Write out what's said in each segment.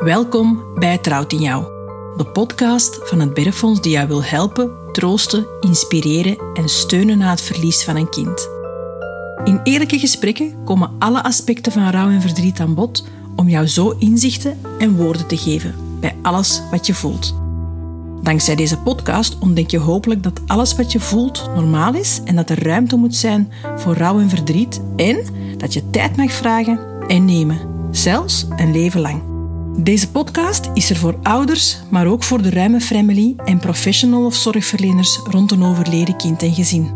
Welkom bij Trouwt in Jou, de podcast van het Berrefonds die jou wil helpen, troosten, inspireren en steunen na het verlies van een kind. In eerlijke gesprekken komen alle aspecten van rouw en verdriet aan bod om jou zo inzichten en woorden te geven bij alles wat je voelt. Dankzij deze podcast ontdek je hopelijk dat alles wat je voelt normaal is en dat er ruimte moet zijn voor rouw en verdriet en dat je tijd mag vragen en nemen, zelfs een leven lang. Deze podcast is er voor ouders, maar ook voor de ruime family en professional of zorgverleners rond een overleden kind en gezin.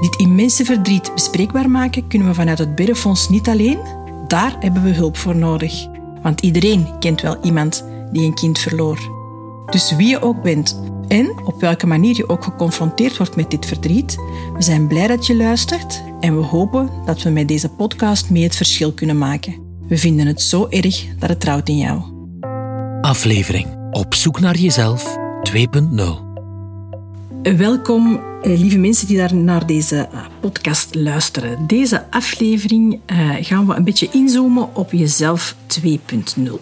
Dit immense verdriet bespreekbaar maken kunnen we vanuit het Biddenfonds niet alleen. Daar hebben we hulp voor nodig. Want iedereen kent wel iemand die een kind verloor. Dus wie je ook bent en op welke manier je ook geconfronteerd wordt met dit verdriet, we zijn blij dat je luistert en we hopen dat we met deze podcast mee het verschil kunnen maken. We vinden het zo erg dat het trouwt in jou. Aflevering Op zoek naar jezelf 2.0 Welkom, lieve mensen die daar naar deze eh, podcast luisteren. Deze aflevering eh, gaan we een beetje inzoomen op jezelf 2.0.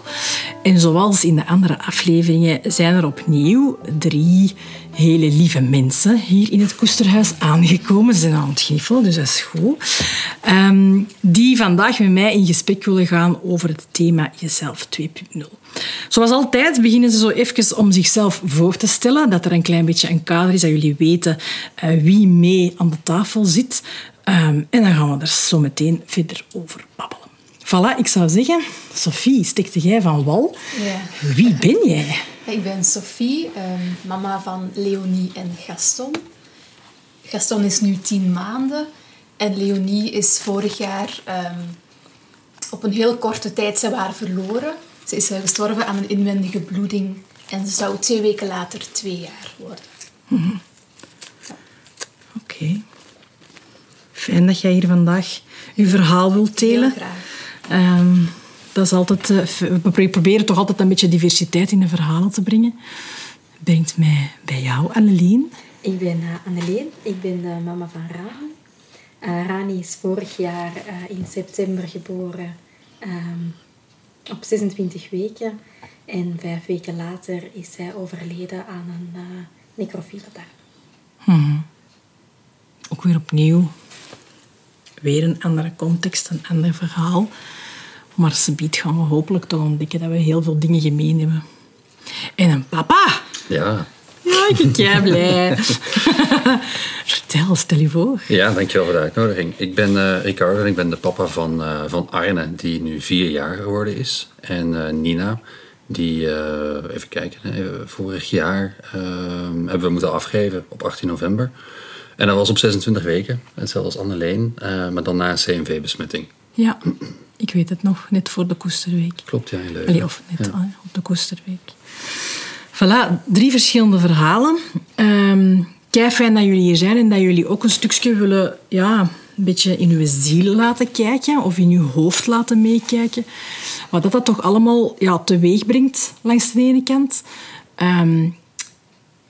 En zoals in de andere afleveringen zijn er opnieuw drie hele lieve mensen hier in het Koesterhuis aangekomen. Ze zijn aan het griffelen, dus dat is goed. Ehm, die vandaag met mij in gesprek willen gaan over het thema jezelf 2.0. Zoals altijd beginnen ze zo even om zichzelf voor te stellen, dat er een klein beetje een kader is, dat jullie weten wie mee aan de tafel zit. Um, en dan gaan we er zo meteen verder over babbelen. Voilà, ik zou zeggen, Sophie, stikte jij van wal. Ja. Wie ben jij? Ik ben Sophie, um, mama van Leonie en Gaston. Gaston is nu tien maanden en Leonie is vorig jaar um, op een heel korte tijd ze waren verloren. Ze is gestorven aan een inwendige bloeding en ze zou twee weken later twee jaar worden. Mm -hmm. Oké. Okay. Fijn dat jij hier vandaag je verhaal wilt delen. Um, dat is altijd, uh, we proberen toch altijd een beetje diversiteit in de verhalen te brengen. Brengt mij bij jou, Anneleen. Ik ben uh, Anneleen, ik ben de mama van Rani. Uh, Rani is vorig jaar in september geboren um, op 26 weken. En vijf weken later is zij overleden aan een necrofiele darm. Hmm. Ook weer opnieuw. Weer een andere context, een ander verhaal. Maar ze biedt gaan we hopelijk toch ontdekken dat we heel veel dingen gemeen hebben. En een papa. Ja. Ja, ik ben jij blij. Vertel, stel je voor. Ja, dankjewel voor de uitnodiging. Ik ben uh, Ricardo en ik ben de papa van, uh, van Arne, die nu vier jaar geworden is. En uh, Nina, die, even kijken, vorig jaar hebben we moeten afgeven op 18 november. En dat was op 26 weken, hetzelfde als Anneleen, maar dan na een CMV-besmetting. Ja, ik weet het nog, net voor de Koesterweek. Klopt, ja, in Leuven. Allee, of net ja. op de Koesterweek. Voilà, drie verschillende verhalen. Um, kei fijn dat jullie hier zijn en dat jullie ook een stukje willen, ja, een beetje in uw ziel laten kijken of in uw hoofd laten meekijken. Wat dat, dat toch allemaal ja, teweeg brengt langs de ene kant. Um,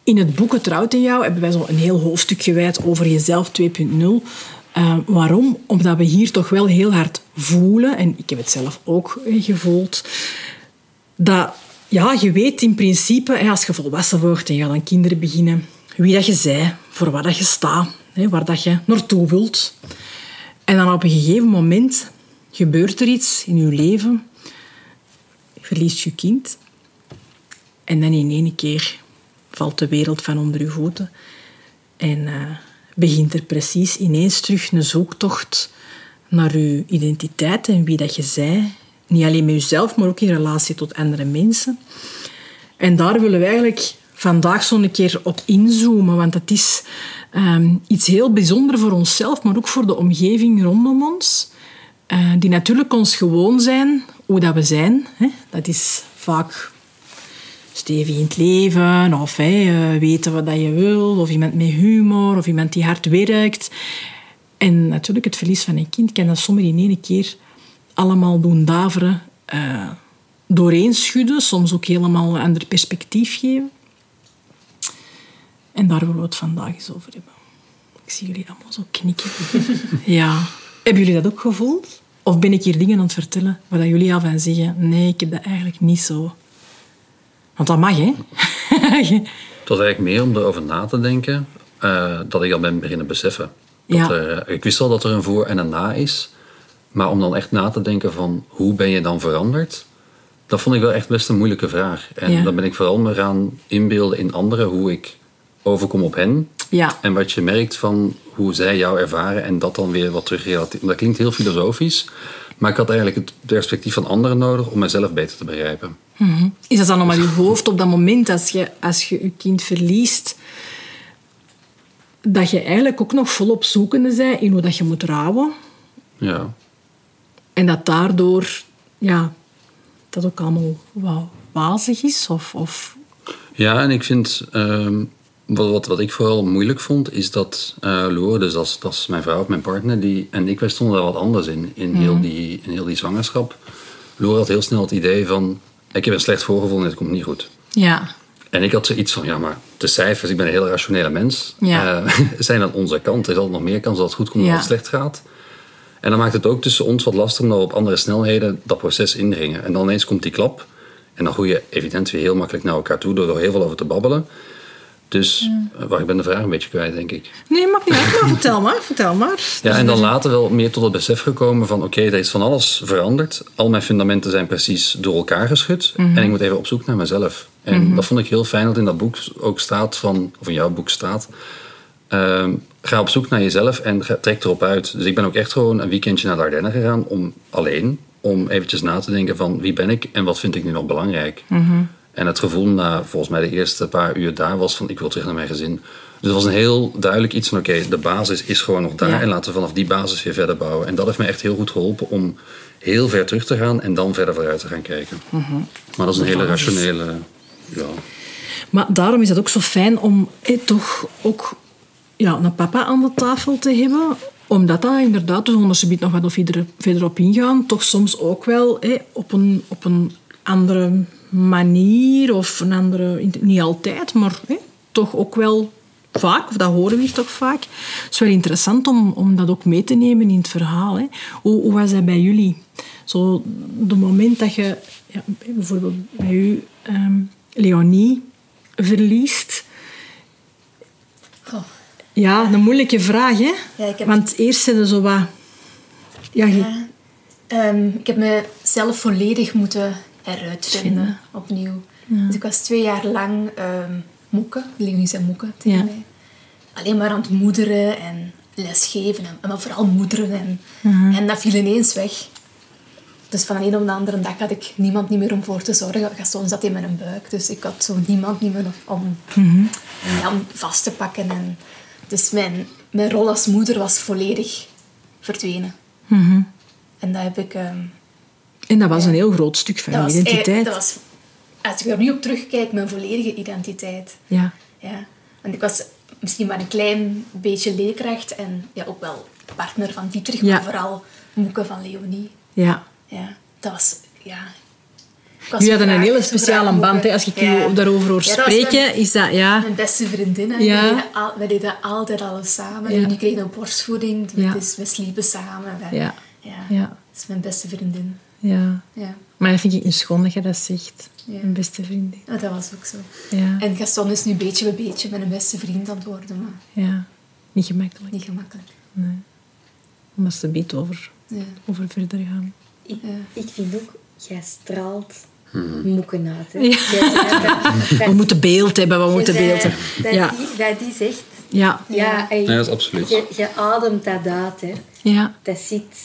in het boek Het Trouwt in Jou hebben wij zo een heel hoofdstuk gewijd over jezelf 2.0. Uh, waarom? Omdat we hier toch wel heel hard voelen, en ik heb het zelf ook gevoeld, dat ja, je weet in principe, als je volwassen wordt en je gaat aan kinderen beginnen, wie dat je zij, voor wat dat je staat, waar dat je naartoe wilt. En dan op een gegeven moment gebeurt er iets in je leven, je verliest je kind, en dan in één keer de wereld van onder je voeten. En uh, begint er precies ineens terug een zoektocht naar je identiteit en wie dat je zij. Niet alleen met jezelf, maar ook in relatie tot andere mensen. En daar willen we eigenlijk vandaag zo'n keer op inzoomen, want het is um, iets heel bijzonders voor onszelf, maar ook voor de omgeving rondom ons. Uh, die natuurlijk ons gewoon zijn, hoe dat we zijn. Hè? Dat is vaak stevig in het leven, of hey, weten wat je wil, of iemand met humor, of iemand die hard werkt. En natuurlijk, het verlies van een kind kan dat soms in één keer allemaal doen daveren, uh, doorheen schudden, soms ook helemaal een ander perspectief geven. En daar willen we het vandaag eens over hebben. Ik zie jullie allemaal zo knikken. ja. Hebben jullie dat ook gevoeld? Of ben ik hier dingen aan het vertellen waar jullie al van zeggen, nee, ik heb dat eigenlijk niet zo. Want dat mag, hè? Het was eigenlijk meer om erover na te denken eh, dat ik al ben beginnen beseffen. Dat Ja. er, eh, ik wist al dat er een voor en een na is. Maar om dan echt na te denken van hoe ben je dan veranderd? Dat vond ik wel echt best een moeilijke vraag. En Ja. dan ben ik vooral me gaan inbeelden in anderen hoe ik overkom op hen. ja. En wat je merkt van hoe zij jou ervaren en dat dan weer wat terugrelateerd. Dat klinkt heel filosofisch. Maar ik had eigenlijk het perspectief van anderen nodig om mezelf beter te begrijpen. Is dat dan nog maar je hoofd op dat moment, als je als je, je kind verliest, dat je eigenlijk ook nog volop zoekende bent in hoe dat je moet rouwen? Ja. En dat daardoor, ja, dat ook allemaal wazig is? Of, of Ja, en ik vind, ehm, wat, wat, wat ik vooral moeilijk vond, is dat Loor, dus dat is, dat is mijn vrouw, mijn partner, die, en ik, wij stonden daar wat anders in, in, heel die, in heel die zwangerschap. Loor had heel snel het idee van, ik heb een slecht voorgevoel en het komt niet goed. ja, En ik had zoiets van, ja, maar de cijfers, ik ben een heel rationele mens, Ja. eh, zijn aan onze kant. Er is altijd nog meer kans dat het goed komt dan Ja. het slecht gaat. En dan maakt het ook tussen ons wat lastig omdat we op andere snelheden dat proces indringen. En dan ineens komt die klap. En dan groei je evident weer heel makkelijk naar elkaar toe door er heel veel over te babbelen. Dus, eh, wacht, ik ben de vraag een beetje kwijt, denk ik. Nee, mag niet uit, maar vertel maar. Vertel maar. Ja, en dan later wel meer tot het besef gekomen van... oké, er is van alles veranderd. Al mijn fundamenten zijn precies door elkaar geschud. En ik moet even op zoek naar mezelf. En dat vond ik heel fijn dat in dat boek ook staat van... of in jouw boek staat... ehm, ga op zoek naar jezelf en ga, trek erop uit. Dus ik ben ook echt gewoon een weekendje naar de Ardennen gegaan... om alleen, om eventjes na te denken van... wie ben ik en wat vind ik nu nog belangrijk? En het gevoel na volgens mij de eerste paar uur daar was van... ik wil terug naar mijn gezin. Dus het was een heel duidelijk iets van... oké, de basis is gewoon nog daar... Ja. en laten we vanaf die basis weer verder bouwen. En dat heeft me echt heel goed geholpen om heel ver terug te gaan... en dan verder vooruit te gaan kijken. Maar dat is een hele rationele... Ja, Maar daarom is het ook zo fijn om eh, toch ook ja, een papa aan de tafel te hebben. Omdat dat inderdaad, dus ondertussen nog wat of verder, verder op ingaan, toch soms ook wel eh, op, een, op een andere manier of een andere... Niet altijd, maar eh, toch ook wel vaak, of dat horen we hier toch vaak. Het is wel interessant om, om dat ook mee te nemen in het verhaal. Hè. Hoe, hoe was dat bij jullie? Zo, de moment dat je, ja, bijvoorbeeld bij u, ehm, Leonie, verliest. Goh. Ja, een moeilijke vraag, hè? Ja, ik heb- Want eerst zitten zo wat... Ja, je- Ja. Ehm, ik heb mezelf volledig moeten heruitvinden, Vinden. opnieuw. Dus ik was twee jaar lang ehm moeke, Leonie zei moeke tegen Ja. mij. Alleen maar aan het moederen en lesgeven, en, maar vooral moederen. En, Mhm. en dat viel ineens weg. Dus van de een op de andere dag had ik niemand niet meer om voor te zorgen. Gaston zat in mijn buik, dus ik had zo niemand niet meer om, Mhm. ja, om vast te pakken. En, dus mijn, mijn rol als moeder was volledig verdwenen. Mhm. En dat heb ik... ehm, En dat was een heel groot stuk van dat je identiteit. dat was, als ik er nu op terugkijk, mijn volledige identiteit. Ja. Ja. Want ik was misschien maar een klein beetje leerkracht en ja, ook wel partner van Dietrich, Ja. maar vooral moeke van Leonie. ja. Ja, dat was... Ja. Jullie hadden een hele speciale band. Hè? Als ik Ja. u daarover hoor Ja, spreken, mijn- is dat... Ja. Mijn beste vriendin. Hè. Ja. We, deden al, deden altijd alles samen. Kregen we een borstvoeding, dus we sliepen samen. Ja. Ja. Ja. Dat is mijn beste vriendin. Ja. Ja. Maar dat vind ik niet schoon dat je dat zegt. Ja. Mijn beste vriendin. Maar dat was ook zo. Ja. En Gaston is nu beetje bij beetje mijn beste vriend aan het worden, maar ja. Niet gemakkelijk. niet gemakkelijk. Om als te biedt over, Ja. over verder gaan. Ik, Ja. ik vind ook, jij straalt moeken uit. Hè. Ja. Dat- dat- We moeten beeld hebben, we moeten beeld hebben. Dat, Ja. die, dat zegt... Ja. Ja, Nee, dat is absoluut. Je, je ademt dat uit, hè. Ja. Dat zit...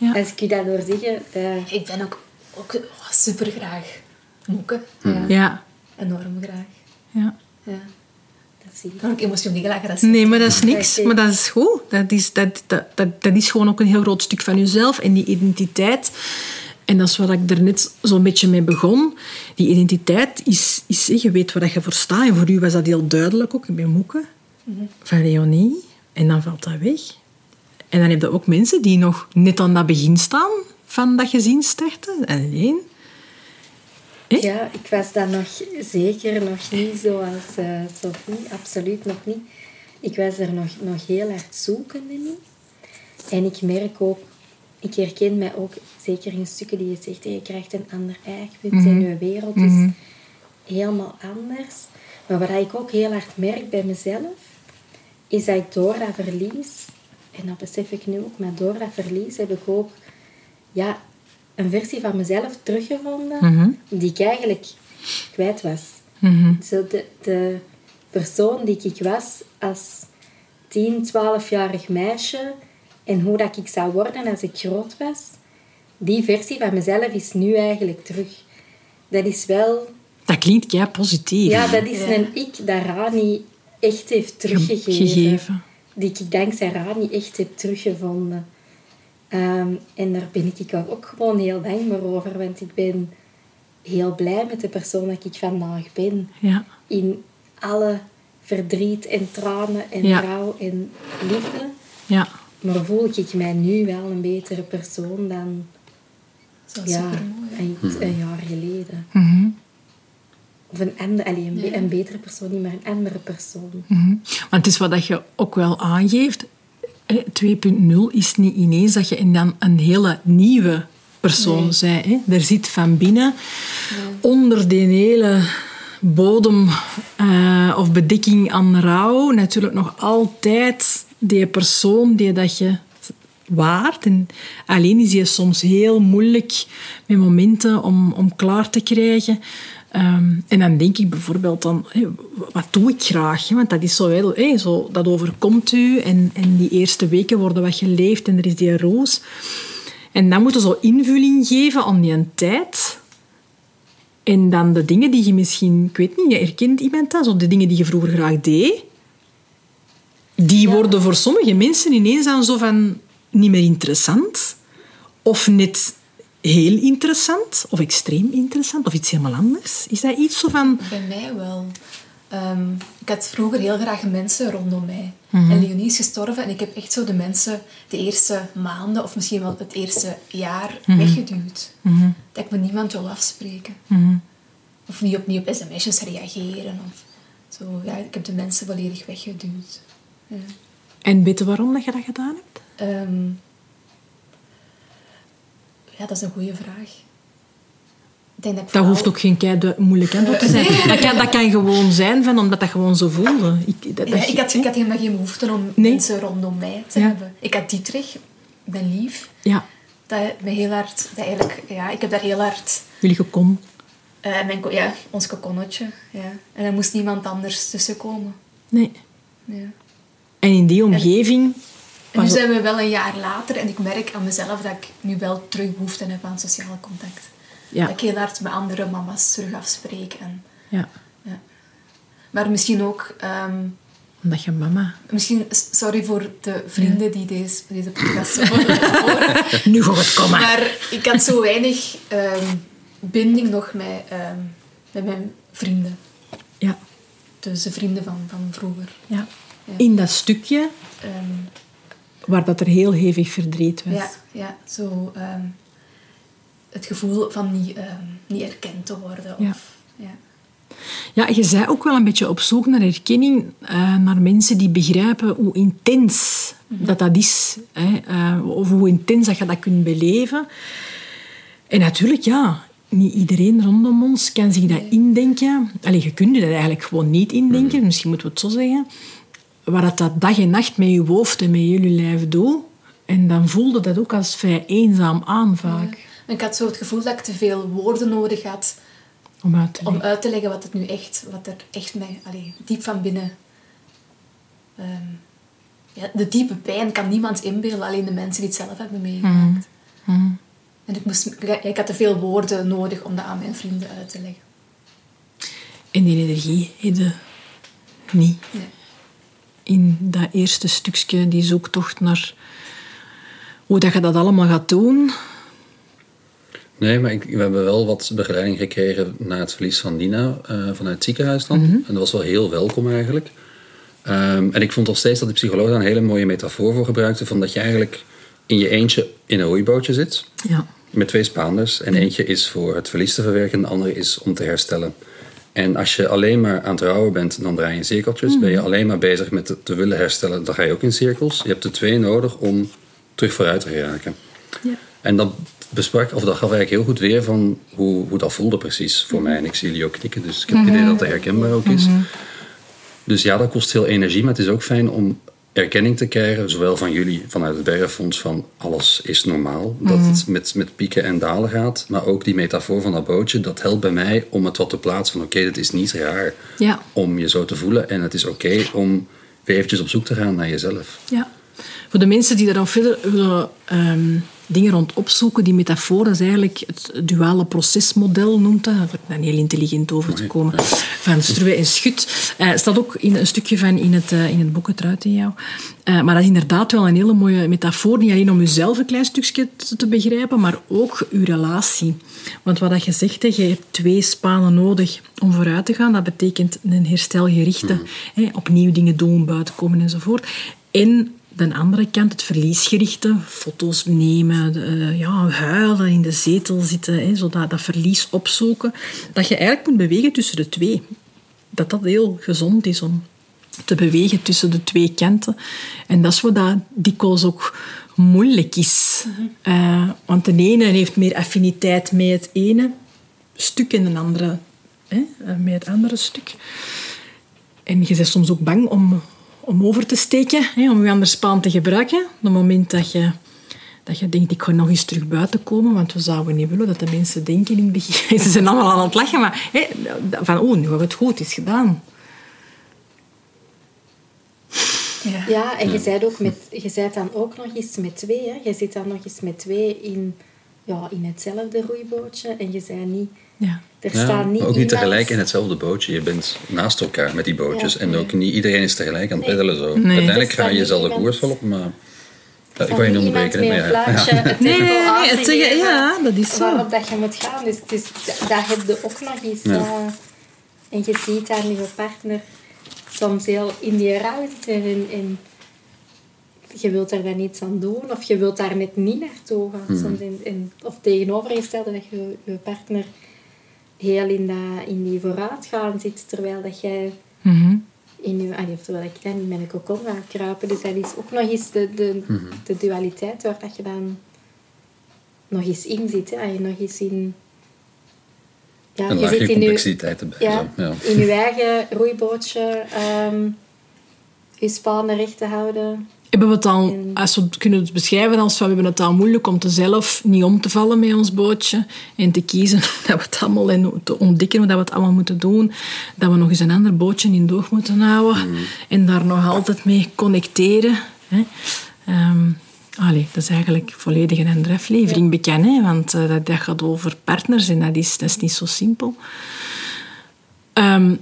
Ja. Als ik je dat hoor zeggen... Dat, Ik ben ook, ook oh, super graag moeken. Ja. Ja. Enorm graag. ja. Ja. dat zie Ik ik. ben ook emotioneel agressief. Nee, maar dat is niks. Maar dat is goed. Dat is, dat, dat, dat, dat is gewoon ook een heel groot stuk van jezelf. En die identiteit... En dat is wat ik er net zo'n beetje mee begon. Die identiteit is... is je weet waar je voor staat. En voor u was dat heel duidelijk ook. Bij Moeke. Van Leonie. En dan valt dat weg. En dan heb je ook mensen die nog net aan dat begin staan van dat gezinsstarten. Alleen. Ja, ik was dat nog zeker nog niet zoals eh Sophie. Absoluut nog niet. Ik was er nog, nog heel hard zoekende in. En ik merk ook ik herken mij ook zeker in stukken die je zegt, je krijgt een ander eikpunt en je wereld is helemaal anders. Maar wat ik ook heel hard merk bij mezelf, is dat ik door dat verlies, en dat besef ik nu ook, maar door dat verlies heb ik ook ja, een versie van mezelf teruggevonden die ik eigenlijk kwijt was. Zo de, de persoon die ik was als 10, 12-jarig meisje en hoe dat ik zou worden als ik groot was, die versie van mezelf is nu eigenlijk terug. Dat is wel... Dat klinkt ja positief. Ja, dat is een ik dat Rani echt heeft teruggegeven. Gegeven. Die ik dankzij Rani echt heb teruggevonden. Ehm, en daar ben ik ook gewoon heel dankbaar over, want ik ben heel blij met de persoon dat ik vandaag ben. Ja. In alle verdriet en tranen en Ja. rouw en liefde. Ja. Maar voel ik mij nu wel een betere persoon dan ja, een jaar geleden. Mhm. Of een, allee, een, be- Ja. een betere persoon, niet maar een andere persoon. Mhm. Want het is wat dat je ook wel aangeeft. hè, 2.0 is niet ineens dat je en dan een hele nieuwe persoon Nee. zij. Hè. Er zit van binnen, onder die hele bodem eh, of bedekking aan rouw, natuurlijk nog altijd die persoon die dat je waard. En alleen is die soms heel moeilijk met momenten om, om klaar te krijgen. Ehm, en dan denk ik bijvoorbeeld dan, wat doe ik graag? Want dat is zo, heel, zo, dat overkomt u en, en die eerste weken worden wat geleefd en er is die roos. En dan moeten zo invulling geven aan die tijd. En dan de dingen die je misschien, ik weet niet, je herkent iemand dat, zo de dingen die je vroeger graag deed, die worden voor sommige mensen ineens dan zo van niet meer interessant. Of net heel interessant, of extreem interessant, of iets helemaal anders. Is dat iets zo van... Bij mij wel. Ehm, ik had vroeger heel graag mensen rondom mij. Mhm. En Leonie is gestorven en ik heb echt zo de mensen de eerste maanden of misschien wel het eerste jaar Mhm. weggeduwd. Dat ik met niemand wil afspreken. Mhm. Of niet opnieuw op sms'jes reageren. Of zo. Ja, ik heb de mensen volledig weggeduwd. Ja. En weet je waarom dat je dat gedaan hebt? Ehm, ja, dat is een goede vraag. Ik denk dat, ik Dat vooral- hoeft ook geen kei moeilijk antwoord te zijn. Dat kan, dat kan gewoon zijn van, omdat dat gewoon zo voelde. Ik, dat, Ja, dat- ik, had, ik had helemaal geen behoefte om Nee. mensen rondom mij te Ja. hebben. Ik had Dietrich, mijn lief, Ja, dat me heel hard... Dat eigenlijk, ja, ik heb daar heel hard... jullie gekon. eh, mijn, ja, ons kokonnetje. Ja. En er moest niemand anders tussenkomen. Nee. Ja. En in die omgeving... En nu zijn we wel een jaar later en ik merk aan mezelf dat ik nu wel terug behoefte heb aan sociaal contact. Ja. Dat ik heel hard met andere mama's terug afspreek. En, Ja, ja. Maar misschien ook... ehm, omdat je mama... misschien, sorry voor de vrienden die deze, deze podcast horen. Nu gaat het komen. Maar ik had zo weinig ehm, binding nog met, ehm, met mijn vrienden. Ja, Dus de vrienden van, van vroeger. ja. Ja. In dat stukje waar dat er heel hevig verdriet was. ja, ja, zo ehm, het gevoel van niet, ehm, niet erkend te worden. Ja. Of, ja. Ja, je zei ook wel een beetje op zoek naar herkenning, eh, naar mensen die begrijpen hoe intens dat dat is. Hè, eh, of hoe intens dat je dat kunt beleven. En natuurlijk, ja, niet iedereen rondom ons kan zich dat indenken. Allee, je kunt je dat eigenlijk gewoon niet indenken, misschien moeten we het zo zeggen. Waar dat, dat dag en nacht met je hoofd en met jullie lijf doet. En dan voelde dat ook als vrij eenzaam aan vaak. Ik had zo het gevoel dat ik te veel woorden nodig had Om uit te om leggen. uit te leggen wat het nu echt, wat er echt mij, allee, diep van binnen. ehm, ja, de diepe pijn kan niemand inbeelden, alleen de mensen die het zelf hebben meegemaakt. En ik, moest, ik had te veel woorden nodig om dat aan mijn vrienden uit te leggen. En die energie je niet. Nee. In dat eerste stukje, die zoektocht naar hoe dat je dat allemaal gaat doen. Nee, maar ik, we hebben wel wat begeleiding gekregen na het verlies van Nina eh, vanuit het ziekenhuis dan. En dat was wel heel welkom eigenlijk. Ehm, en ik vond nog steeds dat de psycholoog daar een hele mooie metafoor voor gebruikte. Van dat je eigenlijk in je eentje in een roeibootje zit. Ja. Met twee spaanders. En eentje is voor het verlies te verwerken. En de andere is om te herstellen. En als je alleen maar aan het rouwen bent, dan draai je in cirkeltjes. Ben je alleen maar bezig met te, willen herstellen, dan ga je ook in cirkels. Je hebt de twee nodig om terug vooruit te geraken. Ja. En dat besprak, of dat gaf eigenlijk heel goed weer van hoe, hoe dat voelde precies voor mij. En ik zie jullie ook knikken, dus ik heb het idee dat dat herkenbaar ook is. Dus ja, dat kost veel energie, maar het is ook fijn om erkenning te krijgen, zowel van jullie, vanuit het Bergfonds, van alles is normaal. Dat het met, met pieken en dalen gaat. Maar ook die metafoor van dat bootje, dat helpt bij mij om het wat te plaatsen van oké, het is niet raar Ja. om je zo te voelen. En het is oké om weer eventjes op zoek te gaan naar jezelf. Ja. Voor de mensen die daar dan verder willen ehm, dingen rond opzoeken, die metafoor is eigenlijk het duale procesmodel, noemt dat. Daar wordt dan heel intelligent over te komen. Van Struwe en Schut. Eh, staat ook in een stukje van in het, eh, in het boek Het Ruit in jou. Eh, maar dat is inderdaad wel een hele mooie metafoor. Niet alleen om jezelf een klein stukje te, te begrijpen, maar ook je relatie. Want wat dat je zegt, je hebt twee spanen nodig om vooruit te gaan. Dat betekent een herstelgerichte, hè, opnieuw dingen doen, buiten komen enzovoort. En de andere kant, het verliesgerichte, foto's nemen, eh, ja, huilen, in de zetel zitten, hè, zodat dat verlies opzoeken. Dat je eigenlijk moet bewegen tussen de twee. Dat dat heel gezond is om te bewegen tussen de twee kanten. En dat is wat dat dikwijls ook moeilijk is. Eh, want de ene heeft meer affiniteit met het ene stuk en de andere hè, eh, met het andere stuk. En je bent soms ook bang om, om over te steken, hè, om je andere spaan te gebruiken. Op het moment dat je, dat je denkt, ik ga nog eens terug buiten komen, want we zouden niet willen dat de mensen denken in het begin. Ze zijn allemaal aan het lachen, maar hè, van, oh, nu gaat het goed, is gedaan. Ja. Ja, en je zei ook met, je zei dan ook nog eens met twee. Hè? Je zit dan nog eens met twee in, ja, in hetzelfde roeibootje. En je zei niet, Ja. er Ja, staan niet ook niet iemand- tegelijk in hetzelfde bootje. Je bent naast elkaar met die bootjes. Ja, en ook niet iedereen is tegelijk aan het peddelen zo. Nee. Uiteindelijk Er ga je jezelf de koers wel iemand- op, maar... Ja, ik wou je niet onderbreken, maar ja. het Nee, nee, het geven ja, dat is zo. Waarop dat je moet gaan. Dus, dus da- daar heb je ook nog eens... Ja. eh, en je ziet daar je partner soms heel in die rouw zitten. En, en je wilt daar dan iets aan doen. Of je wilt daar net niet naartoe gaan. Soms in, in, of tegenovergestelde dat je je partner heel in, dat, in die vooruitgaan zit. Terwijl dat jij Mhm. in je, allee, terwijl ik dan in mijn kokon ga kruipen. Dus dat is ook nog eens de, de, de dualiteit waar dat je dan nog eens in zit. Hè. Je nog eens in... Ja, Een je zit in je, complexiteit erbij. ja, in je eigen roeibootje ehm je spanen recht te houden. Hebben we het al, als we het kunnen het beschrijven als we hebben het al moeilijk om te zelf niet om te vallen met ons bootje en te kiezen dat we het allemaal en te ontdekken dat we het allemaal moeten doen, dat we nog eens een ander bootje in doog moeten houden en daar nog altijd mee connecteren. Hè. Ehm, allee, dat is eigenlijk volledig een andere aflevering bekend, hè, want eh, dat, dat gaat over partners en dat is, dat is niet zo simpel. Ehm,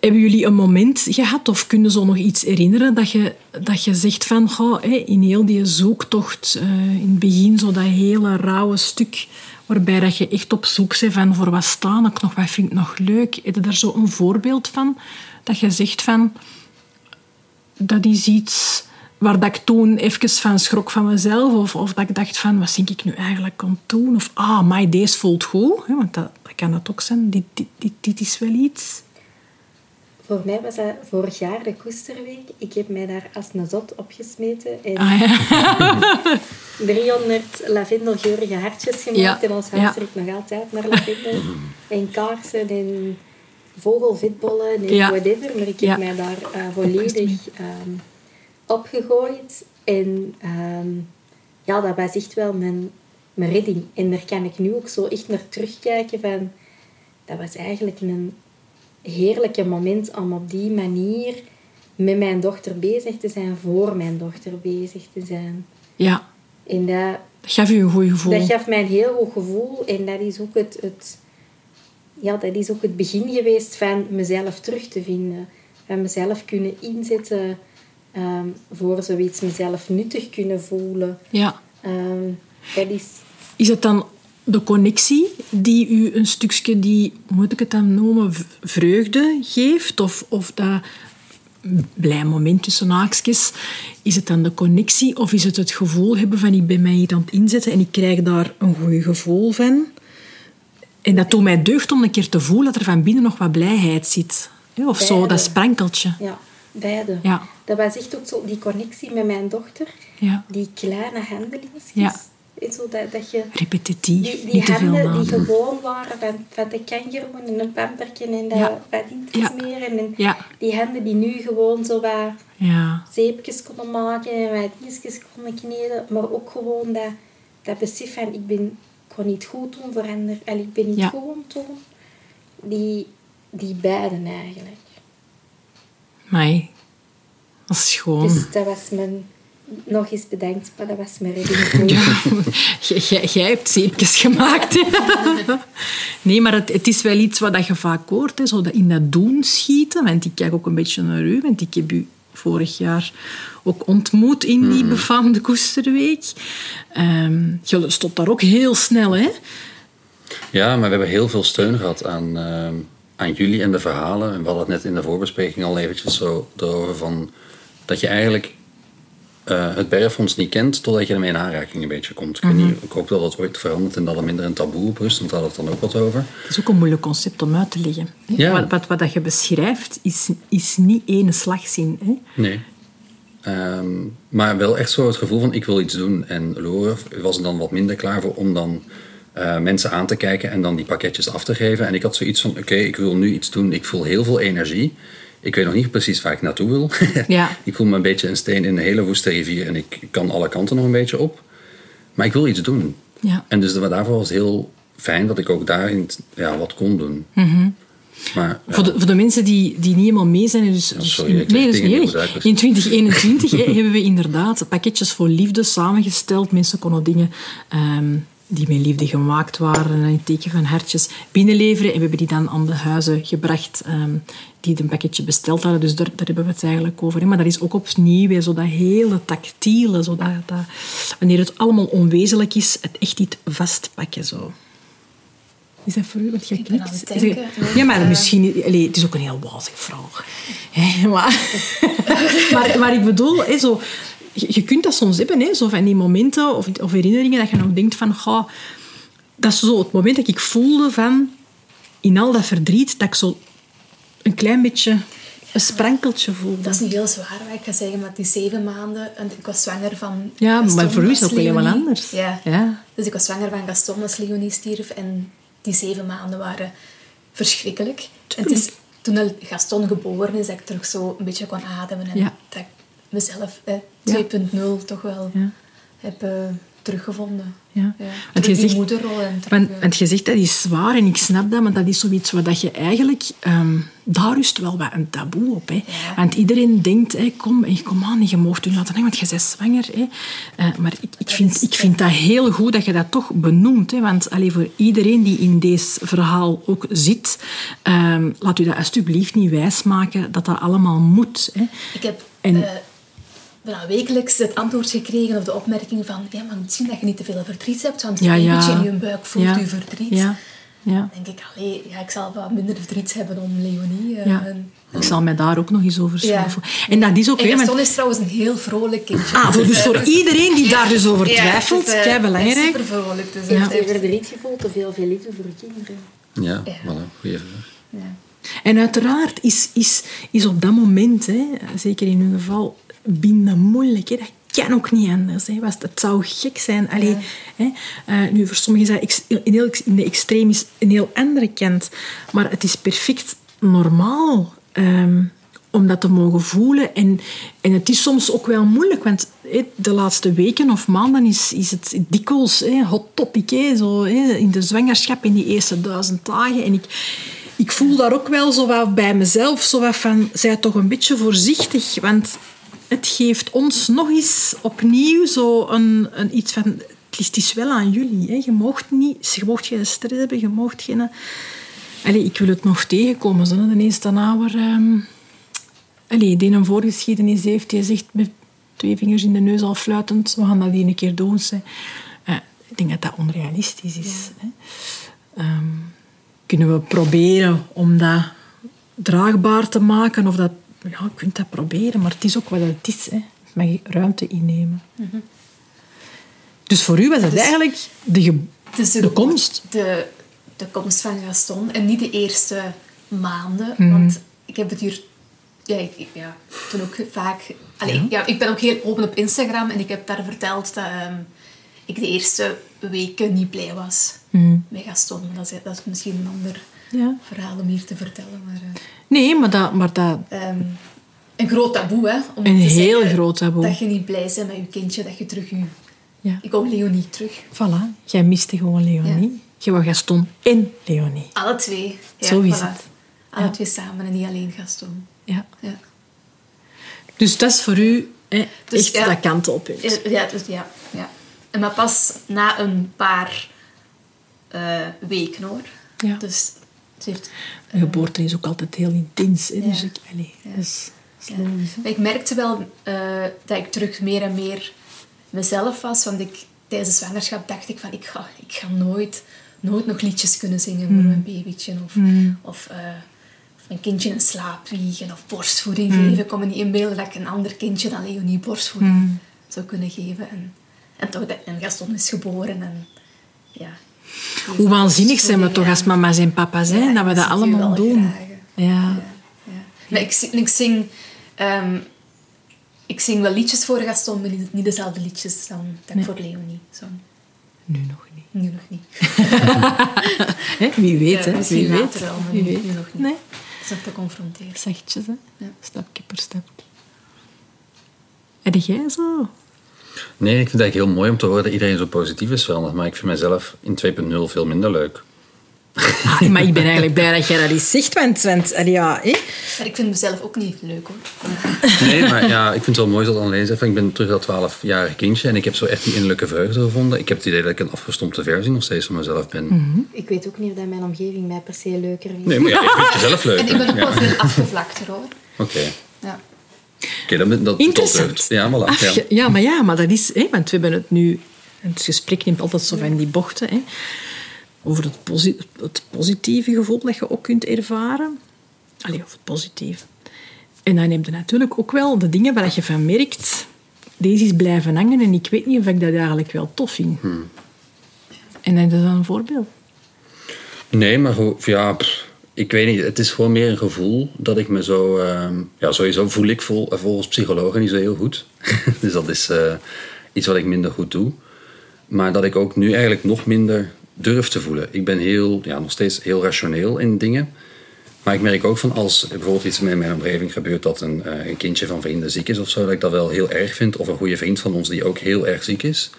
hebben jullie een moment gehad of kunnen zo nog iets herinneren dat je, dat je zegt van goh, in heel die zoektocht, eh, in het begin zo dat hele rauwe stuk waarbij dat je echt op zoek bent van voor wat staan ik nog, wat vind ik nog leuk. Heb je daar zo een voorbeeld van? Dat je zegt van dat is iets waar dat ik toen even van schrok van mezelf of, of dat ik dacht van wat denk ik nu eigenlijk aan doen? Of ah, maar deze voelt goed, hè, want dat, kan dat ook zijn. Dit, dit is wel iets. Voor mij was dat vorig jaar de Koesterweek. Ik heb mij daar als een zot opgesmeten. En Ah, ja. 300 lavendelgeurige hartjes gemaakt. Ja, En ons huis ja. nog altijd naar lavendel. en kaarsen en vogelvitbollen en Ja. whatever. Maar ik heb Ja. mij daar eh, volledig ehm, opgegooid. En ehm, ja, dat was echt wel mijn, mijn redding. En daar kan ik nu ook zo echt naar terugkijken van... Dat was eigenlijk een heerlijke moment om op die manier met mijn dochter bezig te zijn, voor mijn dochter bezig te zijn. ja, En dat, dat gaf u een goed gevoel. dat gaf mij een heel goed gevoel. En dat is ook het, het, ja, dat is ook het begin geweest van mezelf terug te vinden. Van mezelf kunnen inzetten ehm, voor zoiets. Mezelf nuttig kunnen voelen. Ja. Ehm, dat is... Is het dan de connectie die u een stukje die, hoe moet ik het dan noemen, vreugde geeft? Of, of dat blij moment tussen haakjes? Is het dan de connectie of is het het gevoel hebben van ik ben mij hier aan het inzetten en ik krijg daar een goed gevoel van? En dat doet mij deugd om een keer te voelen dat er van binnen nog wat blijheid zit. Of zo, dat sprankeltje. Ja, beide. Ja. dat was echt ook zo die connectie met mijn dochter. Ja. Die kleine handelingen. Ja. Zo dat, dat je... Repetitief, Die, die handen die gewoon waren van, van de kangeroen en een pampertje en dat Ja. te Ja. smeren. En Ja. die handen die nu gewoon zo wat Ja. zeepjes konden maken en wat dingetjes konden kneden. Maar ook gewoon dat, dat besef van ik ben kon niet goed doen voor anderen. En ik ben niet Ja. gewoon doen. Die, die beiden eigenlijk. Mij. Dat is gewoon... Dus dat was mijn... Nog eens bedankt, maar dat was mijn redding. Ja, jij- hebt zeepjes gemaakt. hè. Nee, maar het, het is wel iets wat je vaak hoort. Hè, zo dat in dat doen schieten. Want ik kijk ook een beetje naar u. Want ik heb u vorig jaar ook ontmoet in die befaamde Koesterweek. Ehm je stond daar ook heel snel, hè? Ja, maar we hebben heel veel steun gehad aan, ehm, aan jullie en de verhalen. En we hadden het net in de voorbespreking al eventjes zo erover van... Dat je eigenlijk eh, het Bergfonds niet kent totdat je ermee in aanraking een beetje komt. Ik, weet niet, ik hoop dat dat ooit verandert en dat er minder een taboe op rust. Want daar hadden we het dan ook wat over. Het is ook een moeilijk concept om uit te leggen. Ja. Wat, wat, wat dat je beschrijft, is, is niet één slagzin. Hè? Nee. Ehm, maar wel echt zo het gevoel van ik wil iets doen. En Lore was er dan wat minder klaar voor om dan eh, mensen aan te kijken en dan die pakketjes af te geven. En ik had zoiets van oké, ik wil nu iets doen. Ik voel heel veel energie. Ik weet nog niet precies waar ik naartoe wil. Ja. ik voel me een beetje een steen in een hele woeste rivier en ik kan alle kanten nog een beetje op. Maar ik wil iets doen. Ja. En dus daarvoor was het heel fijn dat ik ook daarin ja, wat kon doen. Maar, ja. Voor, de, voor de mensen die, die niet helemaal mee zijn. Dus, dus sorry, in, leg nee, niet erg. In 2021 hè, hebben we inderdaad pakketjes voor liefde samengesteld. Mensen konden dingen ehm, die met liefde gemaakt waren, in het teken van hartjes, binnenleveren. En we hebben die dan aan de huizen gebracht ehm, die een pakketje besteld hadden. Dus daar, daar hebben we het eigenlijk over. Hè. Maar dat is ook opnieuw weer zo dat hele tactiele. Zo dat, dat, wanneer het allemaal onwezenlijk is, het echt niet vastpakken. Zo. Is dat voor u? Want jij knikt. Ja, maar misschien... Allee, het is ook een heel wazige vraag. Hè, maar, maar, maar ik bedoel, hè, zo, je, kunt dat soms hebben, hè, zo van die momenten of, of herinneringen dat je nog denkt van... Dat is zo het moment dat ik voelde van... In al dat verdriet, dat ik zo een klein beetje... Een sprankeltje voelde. Dat is niet heel zwaar wat ik ga zeggen, maar die zeven maanden... En ik was zwanger van Ja, maar voor u is dat ook helemaal anders. Ja. Ja. Dus ik was zwanger van Gaston als Leonie stierf. En die zeven maanden waren verschrikkelijk. En het is toen Gaston geboren is, dat ik terug zo een beetje kon ademen. En Ja. dat ik mezelf eh, Ja. 2.0 toch wel heb eh, teruggevonden. Ja. Ja. Want je zegt- moederrol. En terug, Want, eh, want je zegt dat is zwaar en ik snap dat, maar dat is zoiets wat dat je eigenlijk... ehm, daar rust wel wat een taboe op. Hè. Ja. Want iedereen denkt, hè, kom, hey, kom aan, je mag u laten hangen, want je bent zwanger. Hè. Eh, maar ik, ik, vind, ik vind dat heel goed dat je dat toch benoemt. Hè. Want allee, voor iedereen die in deze verhaal ook zit, ehm, laat u dat alsjeblieft niet wijsmaken dat dat allemaal moet. Hè. Ik heb En- eh, bijna wekelijks het antwoord gekregen op de opmerking van ja, maar misschien dat je niet te veel verdriet hebt, want Ja, een ja. beetje in je buik voelt Ja. je verdriet. Ja. Ja. Dan denk ik, allee, ja, ik zal wat minder verdriet hebben om Leonie. eh, Ja. en- Ik zal mij daar ook nog eens over Ja. schrijven. En dat is ook En weer... Gaston is trouwens een heel vrolijk kindje. Ah, voor- dus voor Eh, iedereen die daar dus over twijfelt, het is, eh, kei belangrijk. Super vrolijk. Dus Ja. ja. Heeft verdriet gevoeld of heel veel liefde voor kinderen? Ja, Ja. voilà, goeie vraag. ja. En uiteraard is, is, is op dat moment, hè, zeker in uw geval, binden moeilijk. Hè. Dat kan ook niet anders. Hè. Het zou gek zijn. Allee, hè. Eh, nu, voor sommigen is dat in, heel, in de extreem is een heel andere kant. Maar het is perfect normaal ehm, om dat te mogen voelen. En, en het is soms ook wel moeilijk, want hè, de laatste weken of maanden is, is het dikwijls hè, hot topic. Hè, zo, hè, in de zwangerschap in die eerste duizend dagen. En ik, ik voel daar ook wel zo wat bij mezelf, zo wat van, zij toch een beetje voorzichtig, want het geeft ons nog eens opnieuw zo een, een iets van, het is- het is wel aan jullie. Hè. Je moogt niet, je moogt geen stress hebben, je moogt geen... Allee, ik wil het nog tegenkomen, zo, de eerste ouder... ehm Allee, die een voorgeschiedenis heeft, die zegt met twee vingers in de neus al fluitend, we gaan dat hier een keer doen. Eh, ik denk dat dat onrealistisch is. Hè. Ehm, kunnen we proberen om dat draagbaar te maken? Of dat, ja, je kunt dat proberen, maar het is ook wat het is. Hè. Mag ruimte innemen. Dus voor u was het eigenlijk de, is de komst. De, de komst van Gaston. En niet de eerste maanden. Mhm. Want ik heb het hier ja, ik, ik- ja, toen ook vaak... Allee, ja. ik ben ook heel open op Instagram en ik heb daar verteld dat ehm, ik de eerste weken niet blij was met Gaston. Maar Dat is, dat is misschien een ander Ja. verhaal om hier te vertellen. Maar, eh, Nee, maar dat... Maar dat ehm, een groot taboe, hè? Om Een te heel zeggen groot taboe. Dat je niet blij bent met je kindje, dat je terug je... ja. Ik wou Leonie terug. Voilà. Jij miste gewoon Leonie. Je wou Gaston en Leonie. Alle twee. Ja, Zo is voilà. het. Alle twee samen en niet alleen Gaston. Ja. Ja. Dus dat is voor u hè, Dus echt dat kantelpunt. Ja, dus ja, ja. En maar pas na een paar eh, weken hoor. Ja. Dus heeft... Geboorte is ook altijd heel intens. Hè? Dus ik, allee. Maar ik merkte wel eh, dat ik terug meer en meer mezelf was. Want ik, tijdens de zwangerschap dacht ik van... Ik ga, ik ga nooit, nooit nog liedjes kunnen zingen voor mijn babytje. Of, of, eh, of mijn kindje in slaap wiegen. Of borstvoeding geven. Ik kon me niet inbeelden dat ik een ander kindje dan Leonie borstvoeding zou kunnen geven. En, en, toch, dat- en Gaston is geboren. En, ja, Hoe waanzinnig zijn we toch als mama's en papa zijn, dat we dat allemaal doen. Ja. Ja. Maar ik, ik zing... ehm, ik zing wel liedjes voor Gaston, maar niet, dezelfde liedjes dan ik voor Leonie zong. Nu nog niet. Nu nog niet. Hè? Wie weet, Ja, hè? misschien Wie weet. later wel, maar Wie nu- weet. nu nog niet. Nee, Dat is te confronteren. zachtjes, hè? Ja. Stapje per stapje. En jij zo? Nee, ik vind het eigenlijk heel mooi om te horen dat iedereen zo positief is veranderd. Maar ik vind mezelf in 2.0 veel minder leuk. Ah, maar ik ben eigenlijk blij dat jij dat eens zegt, want, want allee, ja? Maar ik vind mezelf ook niet leuk hoor. Nee, maar ja, ik vind het wel mooi dat alleen zegt. Ik ben terug dat 12-jarige kindje en ik heb zo echt die innerlijke vreugde gevonden. Ik heb het idee dat ik een afgestompte versie nog steeds van mezelf ben. Ik weet ook niet of dat mijn omgeving mij per se leuker vindt. Nee, maar ja, ik vind het zelf leuk. En ik ben ook wel veel afgevlakter hoor. Oké, Ja. Oké, dat, dat Interessant. Ja, voilà. Ja. ja. maar ja, maar dat is... Hè, want we hebben het nu... Het gesprek neemt altijd zo van die bochten. Hè, over het, posi- het positieve gevoel dat je ook kunt ervaren. Allee, of het positieve. En dan neemt je natuurlijk ook wel de dingen waar je van merkt... Deze is blijven hangen en ik weet niet of ik dat eigenlijk wel tof vind. En dat is dan een voorbeeld. Nee, maar ja, pff, ik weet niet. Het is gewoon meer een gevoel dat ik me zo... ehm, ja, sowieso voel ik vol, volgens psychologen niet zo heel goed. dus dat is eh, iets wat ik minder goed doe. Maar dat ik ook nu eigenlijk nog minder durf te voelen. Ik ben heel, ja, nog steeds heel rationeel in dingen. Maar ik merk ook van als bijvoorbeeld iets in mijn omgeving gebeurt... dat een, eh, een kindje van vrienden ziek is of zo... dat ik dat wel heel erg vind. Of een goede vriend van ons die ook heel erg ziek is.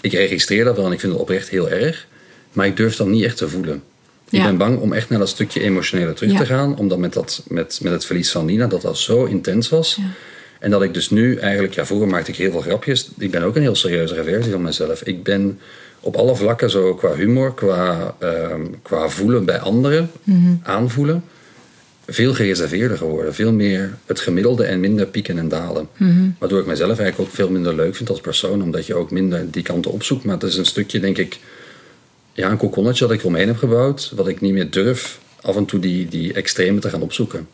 Ik registreer dat wel en ik vind het oprecht heel erg. Maar ik durf dat niet echt te voelen. Ik Ja. ben bang om echt naar dat stukje emotionele terug Ja. te gaan. Omdat met, dat, met, met het verlies van Nina, dat dat zo intens was. En dat ik dus nu eigenlijk... Ja, vroeger maakte ik heel veel grapjes. Ik ben ook een heel serieuzere versie van mezelf. Ik ben op alle vlakken zo qua humor, qua, ehm, qua voelen bij anderen, aanvoelen... veel gereserveerder geworden. Veel meer het gemiddelde en minder pieken en dalen. Waardoor ik mezelf eigenlijk ook veel minder leuk vind als persoon. Omdat je ook minder die kanten opzoekt. Maar het is een stukje, denk ik ja, een kokonnetje dat ik omheen heb gebouwd, wat ik niet meer durf af en toe die, die extreme te gaan opzoeken.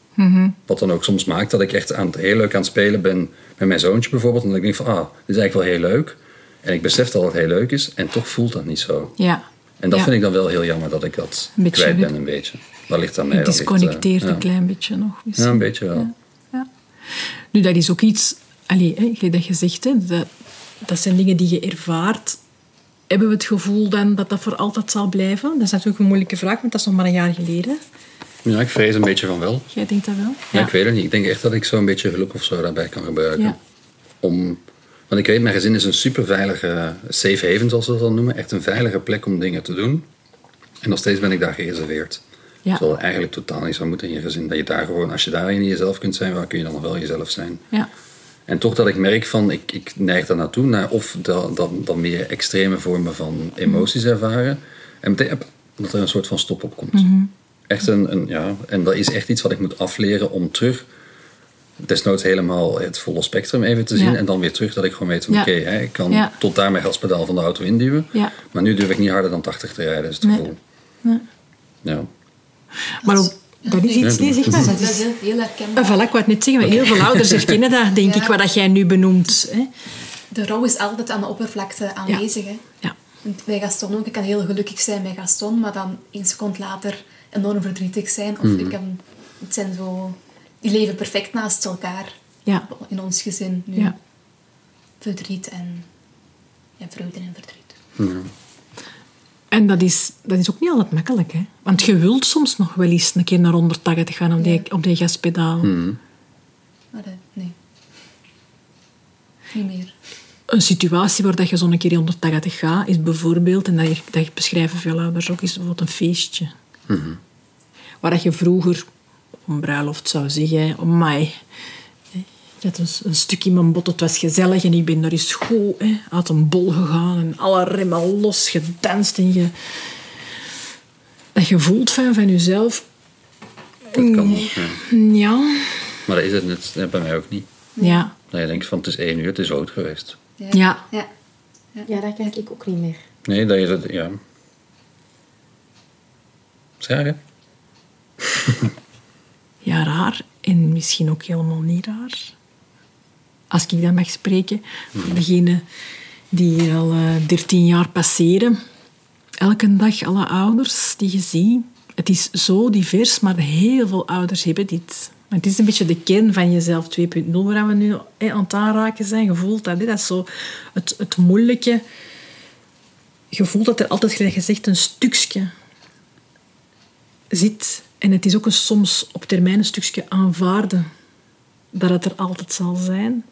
Wat dan ook soms maakt dat ik echt aan het, heel leuk aan het spelen ben met mijn zoontje bijvoorbeeld. En dat ik denk van, ah, dit is eigenlijk wel heel leuk. En ik besef dat het heel leuk is en toch voelt dat niet zo. Ja. En dat Ja. vind ik dan wel heel jammer dat ik dat beetje kwijt ben een beetje. Dat ligt aan mij. Eh, disconnecteert ja. een klein beetje nog. Ja, misschien. een beetje wel. Ja, ja. Nu, dat is ook iets... Allee, hè, dat je zegt, hè, dat, dat zijn dingen die je ervaart. Hebben we het gevoel dan dat dat voor altijd zal blijven? Dat is natuurlijk een moeilijke vraag, want dat is nog maar een jaar geleden. Ja, ik vrees een beetje van wel. Jij denkt dat wel? Ja. ik weet het niet. Ik denk echt dat ik zo'n beetje hulp of zo daarbij kan gebruiken. Ja. Om, want ik weet, mijn gezin is een super veilige safe haven, zoals ze dat dan noemen. Echt een veilige plek om dingen te doen. En nog steeds ben ik daar gereserveerd. Ja. Terwijl eigenlijk totaal niet zou moeten in je gezin. Dat je daar gewoon, als je daarin jezelf kunt zijn, waar kun je dan nog wel jezelf zijn? Ja. En toch dat ik merk van, ik, ik neig daar naartoe, naar of dan, dan, dan meer extreme vormen van emoties ervaren. En meteen dat er een soort van stop op komt. Echt een, een, ja, en dat is echt iets wat ik moet afleren om terug, desnoods helemaal het volle spectrum even te zien. Ja. En dan weer terug dat ik gewoon weet Ja. oké, hè, ik kan Ja. tot daar mijn gaspedaal van de auto induwen. Ja. Maar nu durf ik niet harder dan 80 te rijden, is het Nee. gevoel. Nee. Ja. Maar ook, dat is iets... Nee, zeg maar. Dat is heel, herkenbaar. Ah, voilà, ik wou het net zeggen, maar heel veel ouders herkennen dat, denk Ja. ik, wat dat jij nu benoemt. Hè? De rouw is altijd aan de oppervlakte aanwezig. Hè? Ja. Bij Gaston ook. Ik kan heel gelukkig zijn bij Gaston, maar dan één seconde later enorm verdrietig zijn. Of ik kan, het zijn zo die leven perfect naast elkaar Ja. in ons gezin nu. Ja. Verdriet en ja, vreugde en verdriet. En dat is, dat is ook niet altijd makkelijk, hè. Want je wilt soms nog wel eens een keer naar 180 gaan op die, op die gaspedaal. Maar eh, nee. Niet meer. Een situatie waar dat je zo'n keer 180 gaat, is bijvoorbeeld, en dat, je- dat beschrijven veel ouders ook, is bijvoorbeeld een feestje. Waar dat je vroeger op een bruiloft zou zeggen, oh my, ik had een, een stuk in mijn bot, het was gezellig en ik ben daar eens goed hè, uit een bol gegaan en alle remmen los gedanst en je, dat je voelt van, van jezelf, Dat kan ook, ja. ja, Maar dat is het net, dat bij mij ook niet. ja, Dat je denkt van het is één uur, het is rood geweest. Ja. Ja. ja. Ja, dat kijk ik ook niet meer. Nee, dat je dat, ja. Is hè? ja, raar en misschien ook helemaal niet raar. Als ik dan mag spreken, voor degenen die al eh, 13 jaar passeren, elke dag alle ouders die je ziet. Het is zo divers, maar heel veel ouders hebben dit. Het is een beetje de kern van jezelf 2.0 waar we nu aan het aanraken zijn. Je voelt dat, dat is zo het, het moeilijke. Voelt dat er altijd, gezegd, een stukje zit. En het is ook een, soms op termijn een stukje aanvaarden dat het er altijd zal zijn.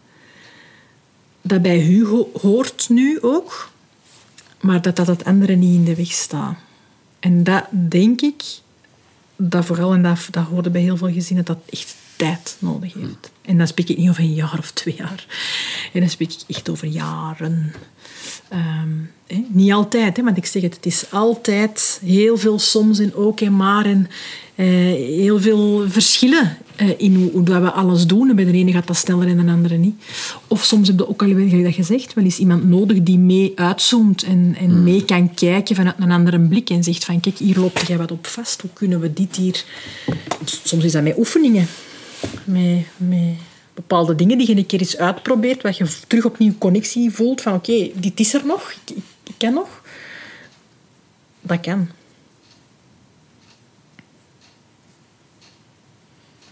Dat bij Hugo hoort nu ook, maar dat dat het andere niet in de weg staat. En dat denk ik, dat vooral, en dat, dat hoorde bij heel veel gezinnen, dat echt tijd nodig heeft. En dan spreek ik niet over een jaar of twee jaar. En dan spreek ik echt over jaren. Ehm, niet altijd, hè, want ik zeg het, het is altijd heel veel soms en ook en maar en eh, heel veel verschillen in hoe, hoe dat we alles doen. En bij de ene gaat dat sneller en de andere niet. Of soms heb je ook al, gelijk dat gezegd, wel eens iemand nodig die mee uitzoomt en, en mee kan kijken vanuit een andere blik en zegt van kijk, hier loopt jij wat op vast. Hoe kunnen we dit hier... Soms is dat met oefeningen. Met, met bepaalde dingen die je een keer eens uitprobeert, wat je terug opnieuw connectie voelt van oké, dit is er nog, ik, ik, ik kan nog. Dat kan.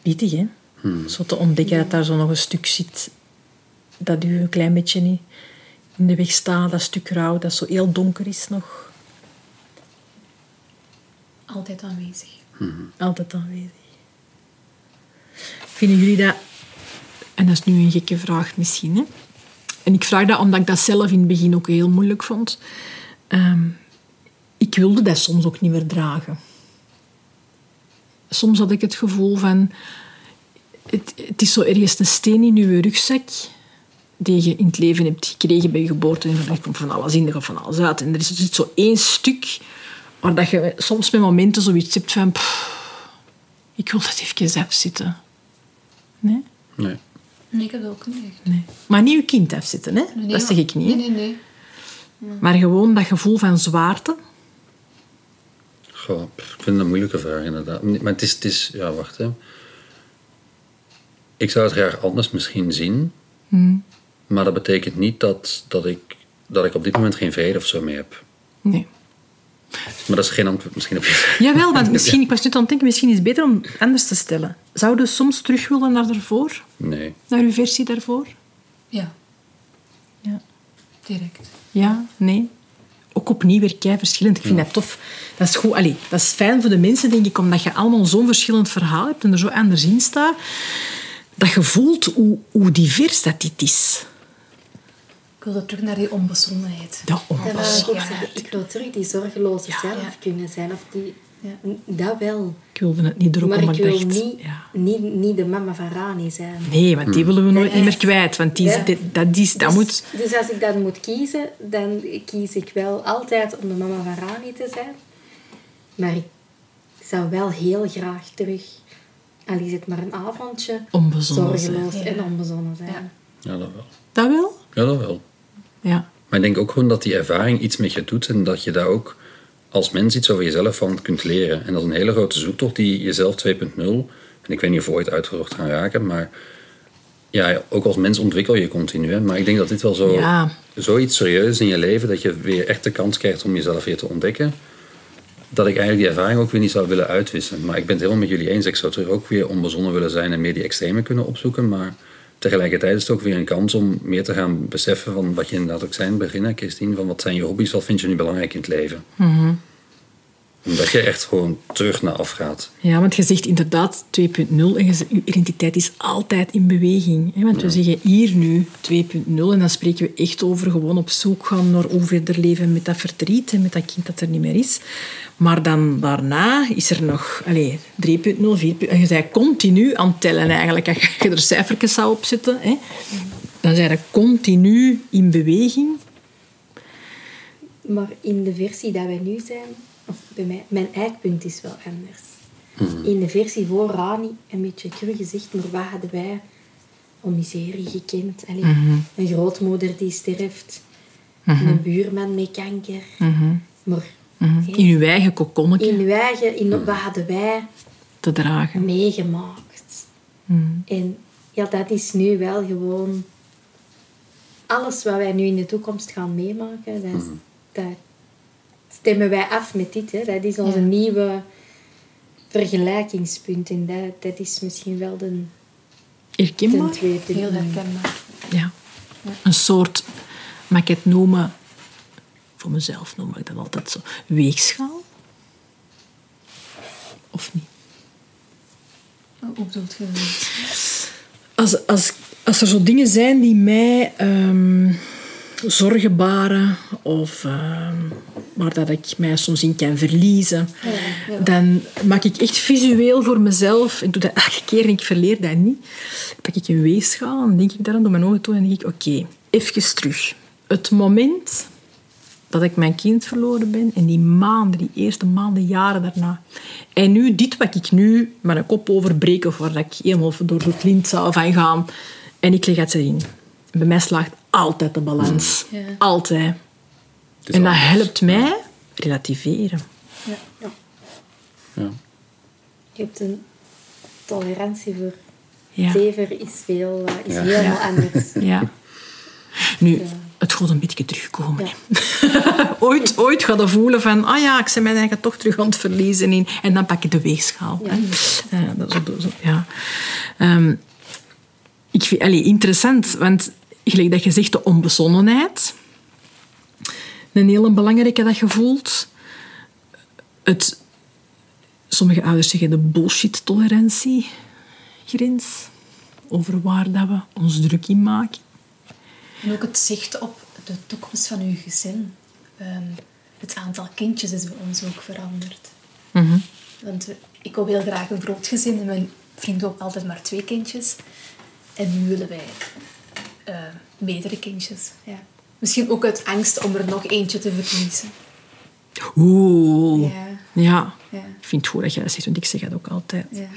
Pittig, hè? Zo te ontdekken dat daar zo nog een stuk zit dat u een klein beetje niet in de weg staat, dat stuk rouw, dat zo heel donker is nog. Altijd aanwezig. Altijd aanwezig. Vinden jullie dat... En dat is nu een gekke vraag misschien, hè? En ik vraag dat omdat ik dat zelf in het begin ook heel moeilijk vond. Ehm, ik wilde dat soms ook niet meer dragen. Soms had ik het gevoel van... Het, het is zo ergens een steen in je rugzak die je in het leven hebt gekregen bij je geboorte. En komt van alles in, er komt van alles uit. En er is zit zo één stuk waar dat je soms met momenten zoiets hebt van... pff, ik wil dat even afzitten. Nee? Nee. Nee, ik heb dat ook niet echt. Nee. Maar niet je kind afzitten, hè? Nee, dat zeg ik niet. hè. Nee, nee, nee. Maar gewoon dat gevoel van zwaarte. Goh, ik vind het een moeilijke vraag inderdaad. Maar het is, het is ja, wacht hè. Ik zou het graag anders misschien zien. Maar dat betekent niet dat, dat, ik, dat ik op dit moment geen vrede of zo mee heb. Nee. Maar dat is geen antwoord misschien op je Jawel, want misschien, ik was nu aan het denken, misschien is het beter om het anders te stellen. Zou je soms terug willen naar daarvoor? Nee. Naar uw versie daarvoor? Ja, Ja. direct. Ja, nee. Ook opnieuw weer kei verschillend. Ik vind dat tof. Dat is goed. Allee, dat is fijn voor de mensen, denk ik, omdat je allemaal zo'n verschillend verhaal hebt en er zo anders in staat. Dat je voelt hoe, hoe divers dat dit is. Ik wilde terug naar die onbezonnenheid. Dat wou ik wil terug die zorgeloze zelf ja. kunnen zijn. Of die, Ja. Dat wel. Ik wilde het niet erop, Maar maar ik ik wil dacht... niet, Ja. niet, niet de mama van Rani zijn. Nee, want die willen we nooit niet meer kwijt. Want die, is- Ja. dat, is, dat dus, moet... dus als ik dan moet kiezen, dan kies ik wel altijd om de mama van Rani te zijn. Maar ik zou wel heel graag terug, al is het maar een avondje, Onbezonnen zorgeloos zijn. en onbezonnen zijn. Ja. Ja, dat wel. Dat wel? Ja, dat wel. Ja. Maar ik denk ook gewoon dat die ervaring iets met je doet en dat je daar ook als mens iets over jezelf van kunt leren. En dat is een hele grote zoektocht die jezelf 2.0, en ik weet niet of we ooit uitgezocht gaan raken, maar ja, ook als mens ontwikkel je continu. Hè. Maar ik denk dat dit wel zo, Ja. zoiets serieus is in je leven, dat je weer echt de kans krijgt om jezelf weer te ontdekken. dat ik eigenlijk die ervaring ook weer niet zou willen uitwissen. Maar ik ben het helemaal met jullie eens. Ik zou terug ook weer onbezonnen willen zijn en meer die extreme kunnen opzoeken. Maar tegelijkertijd is het ook weer een kans om meer te gaan beseffen van wat je inderdaad ook zei in het Christine. Van wat zijn je hobby's, wat vind je nu belangrijk in het leven? Omdat je echt gewoon terug naar af gaat. Ja, want je zegt inderdaad 2.0 en je zegt, je identiteit is altijd in beweging. Hè? Want we zeggen hier nu 2.0 en dan spreken we echt over gewoon op zoek gaan naar hoe verder leven met dat verdriet en met dat kind dat er niet meer is. Maar dan daarna is er nog allez, 3.0, 4.0. En je bent continu aan het tellen eigenlijk. Als je er cijfertjes zou opzetten, hè, dan zijn je continu in beweging. Maar in de versie dat wij nu zijn, of bij mij, mijn eikpunt is wel anders. In de versie voor Rani, een beetje cru gezegd, maar wat hadden wij? Om miserie gekend? Allee, Een grootmoeder die sterft, een buurman met kanker. Maar In je eigen kokonnetje in uw eigen, in, wat hadden wij? Te dragen. meegemaakt? En ja, dat is nu wel gewoon... Alles wat wij nu in de toekomst gaan meemaken, dat, is- dat stemmen wij af met dit. Hè. Dat is onze Ja. nieuwe vergelijkingspunt. En dat, dat is misschien wel de, Herkenbaar? tweede. Heel herkenbaar. Ja. Een soort, mag ik het noemen, voor mezelf noem ik dat altijd zo, weegschaal? Of niet? Hoe bedoelt je dat? Als, als, als er zo dingen zijn die mij ehm, zorgen baren of ehm, waar dat ik mij soms in kan verliezen, dan maak ik echt visueel voor mezelf, en doe dat elke keer en ik verleer dat niet, dan pak ik een weegschaal en denk ik daar door mijn ogen toe en denk ik, oké, even terug. Het moment dat ik mijn kind verloren ben en die maanden, die eerste maanden, jaren daarna. En nu, dit wat ik nu met een kop overbreek of waar dat ik helemaal door het lint zou van gaan en ik leg het erin. Bij mij slaagt altijd de balans. Ja. Altijd. Het En dat anders. helpt mij relativeren. Ja. Ja. Je hebt een tolerantie voor Ja. zever is, veel, eh, is Ja. helemaal anders. Ja. Nu, het gaat een beetje terugkomen. Ja. ooit, ooit ga je voelen van, ah ja, ik ben mijn eigen toch terug aan het verliezen. In, en dan pak je de weegschaal. Ja. hè. Ja, dat is ook zo, ja. Ehm, ik vind, allee, interessant, want gelijk dat je zegt, de onbezonnenheid. Een hele belangrijke dat je voelt. Het, sommige ouders zeggen de bullshit-tolerantie grens. Over waar dat we ons druk in maken. En ook het zicht op de toekomst van uw gezin. Ehm, het aantal kindjes is bij ons ook veranderd. Want we- ik wou heel graag een groot gezin en mijn vriend ook altijd maar twee kindjes. En nu willen wij eh, meerdere kindjes. Ja. Misschien ook uit angst om er nog eentje te verliezen. Oeh. Ja. Ja. Ja. Ik vind het goed dat je dat zegt, want ik zeg dat ook altijd. Ja.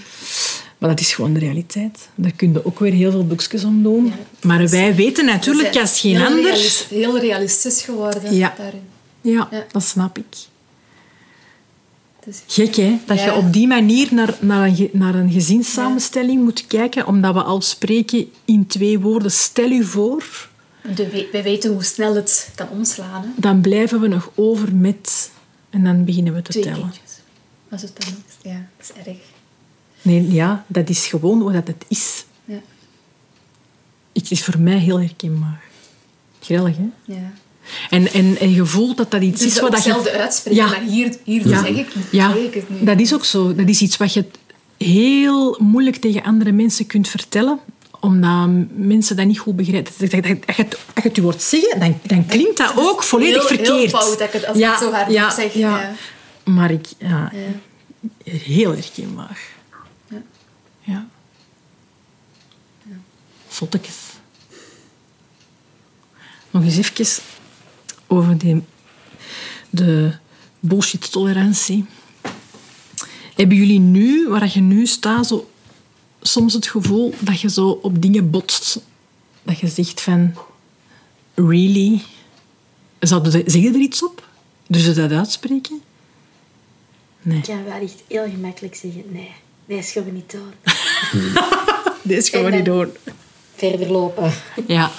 Maar dat is gewoon de realiteit. Daar kun je ook weer heel veel boekjes om doen. Maar wij weten We natuurlijk als geen heel ander... realis- heel realistisch geworden daarin. Ja, Ja. dat snap ik. Dus, Gek, hè? Dat je op die manier naar, naar, een, naar een gezinssamenstelling moet kijken, omdat we al spreken in twee woorden. Stel u voor, de, we- weten hoe snel het kan omslaan. Hè? dan blijven we nog over met... En dan beginnen we te Twee tellen. kindjes. Als het dan is. Ja, dat is erg. Nee, ja, dat is gewoon wat het is. Ja. Het is voor mij heel herkenbaar. Grillig, hè? ja. En, en, en je voelt dat dat iets Dus is wat dat je... hetzelfde uitspreken, Ja. maar hier, hier Ja, zeg ik, ja. ik het nu. dat is ook zo. Dat is iets wat je heel moeilijk tegen andere mensen kunt vertellen, omdat mensen dat niet goed begrijpen. Als je het- als je het- woord zeggen, dan, dan klinkt dat ook volledig heel, verkeerd. Heel fout dat ik het, als ik het zo hard ja, zeg. Ja. Ja. Maar ik... Ja, Ja. Heel herkenbaar. Ja. Ja. Zottekes. Nog eens even over die, de bullshit-tolerantie. Hebben jullie nu, waar je nu staat, zo, soms het gevoel dat je zo op dingen botst? Dat je zegt van... Really? Zouden ze- Zeg je er iets op? Dus ze dat uitspreken? Nee. Ik kan wel echt heel gemakkelijk zeggen, nee, nee, dat gaan we niet doen. Dit gaan we niet doen. Verder lopen. Ja.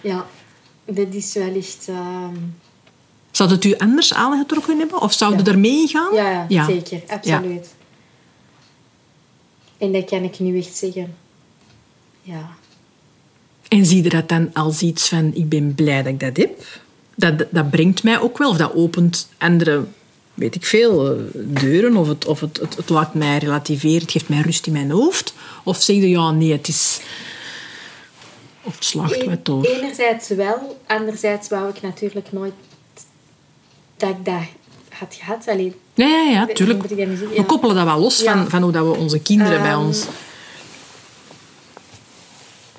Ja, dat is wel echt... ehm, Zou het u anders aangetrokken hebben? Of zou je er mee gaan? Ja, ja, zeker. Absoluut. En dat kan ik nu echt zeggen. Ja. En zie je dat dan als iets van, ik ben blij dat ik dat heb? Dat, dat brengt mij ook wel, of dat opent andere, weet ik veel, eh, deuren, of het, of het, het, het laat mij relativeren, het geeft mij rust in mijn hoofd? Of zeg je, ja, nee, het is... Of slaagt door? Enerzijds wel, anderzijds wou ik natuurlijk nooit dat ik dat had gehad. Alleen, ja, ja, ja, tuurlijk. We koppelen dat wel los van, van hoe dat we onze kinderen bij Ehm, ons...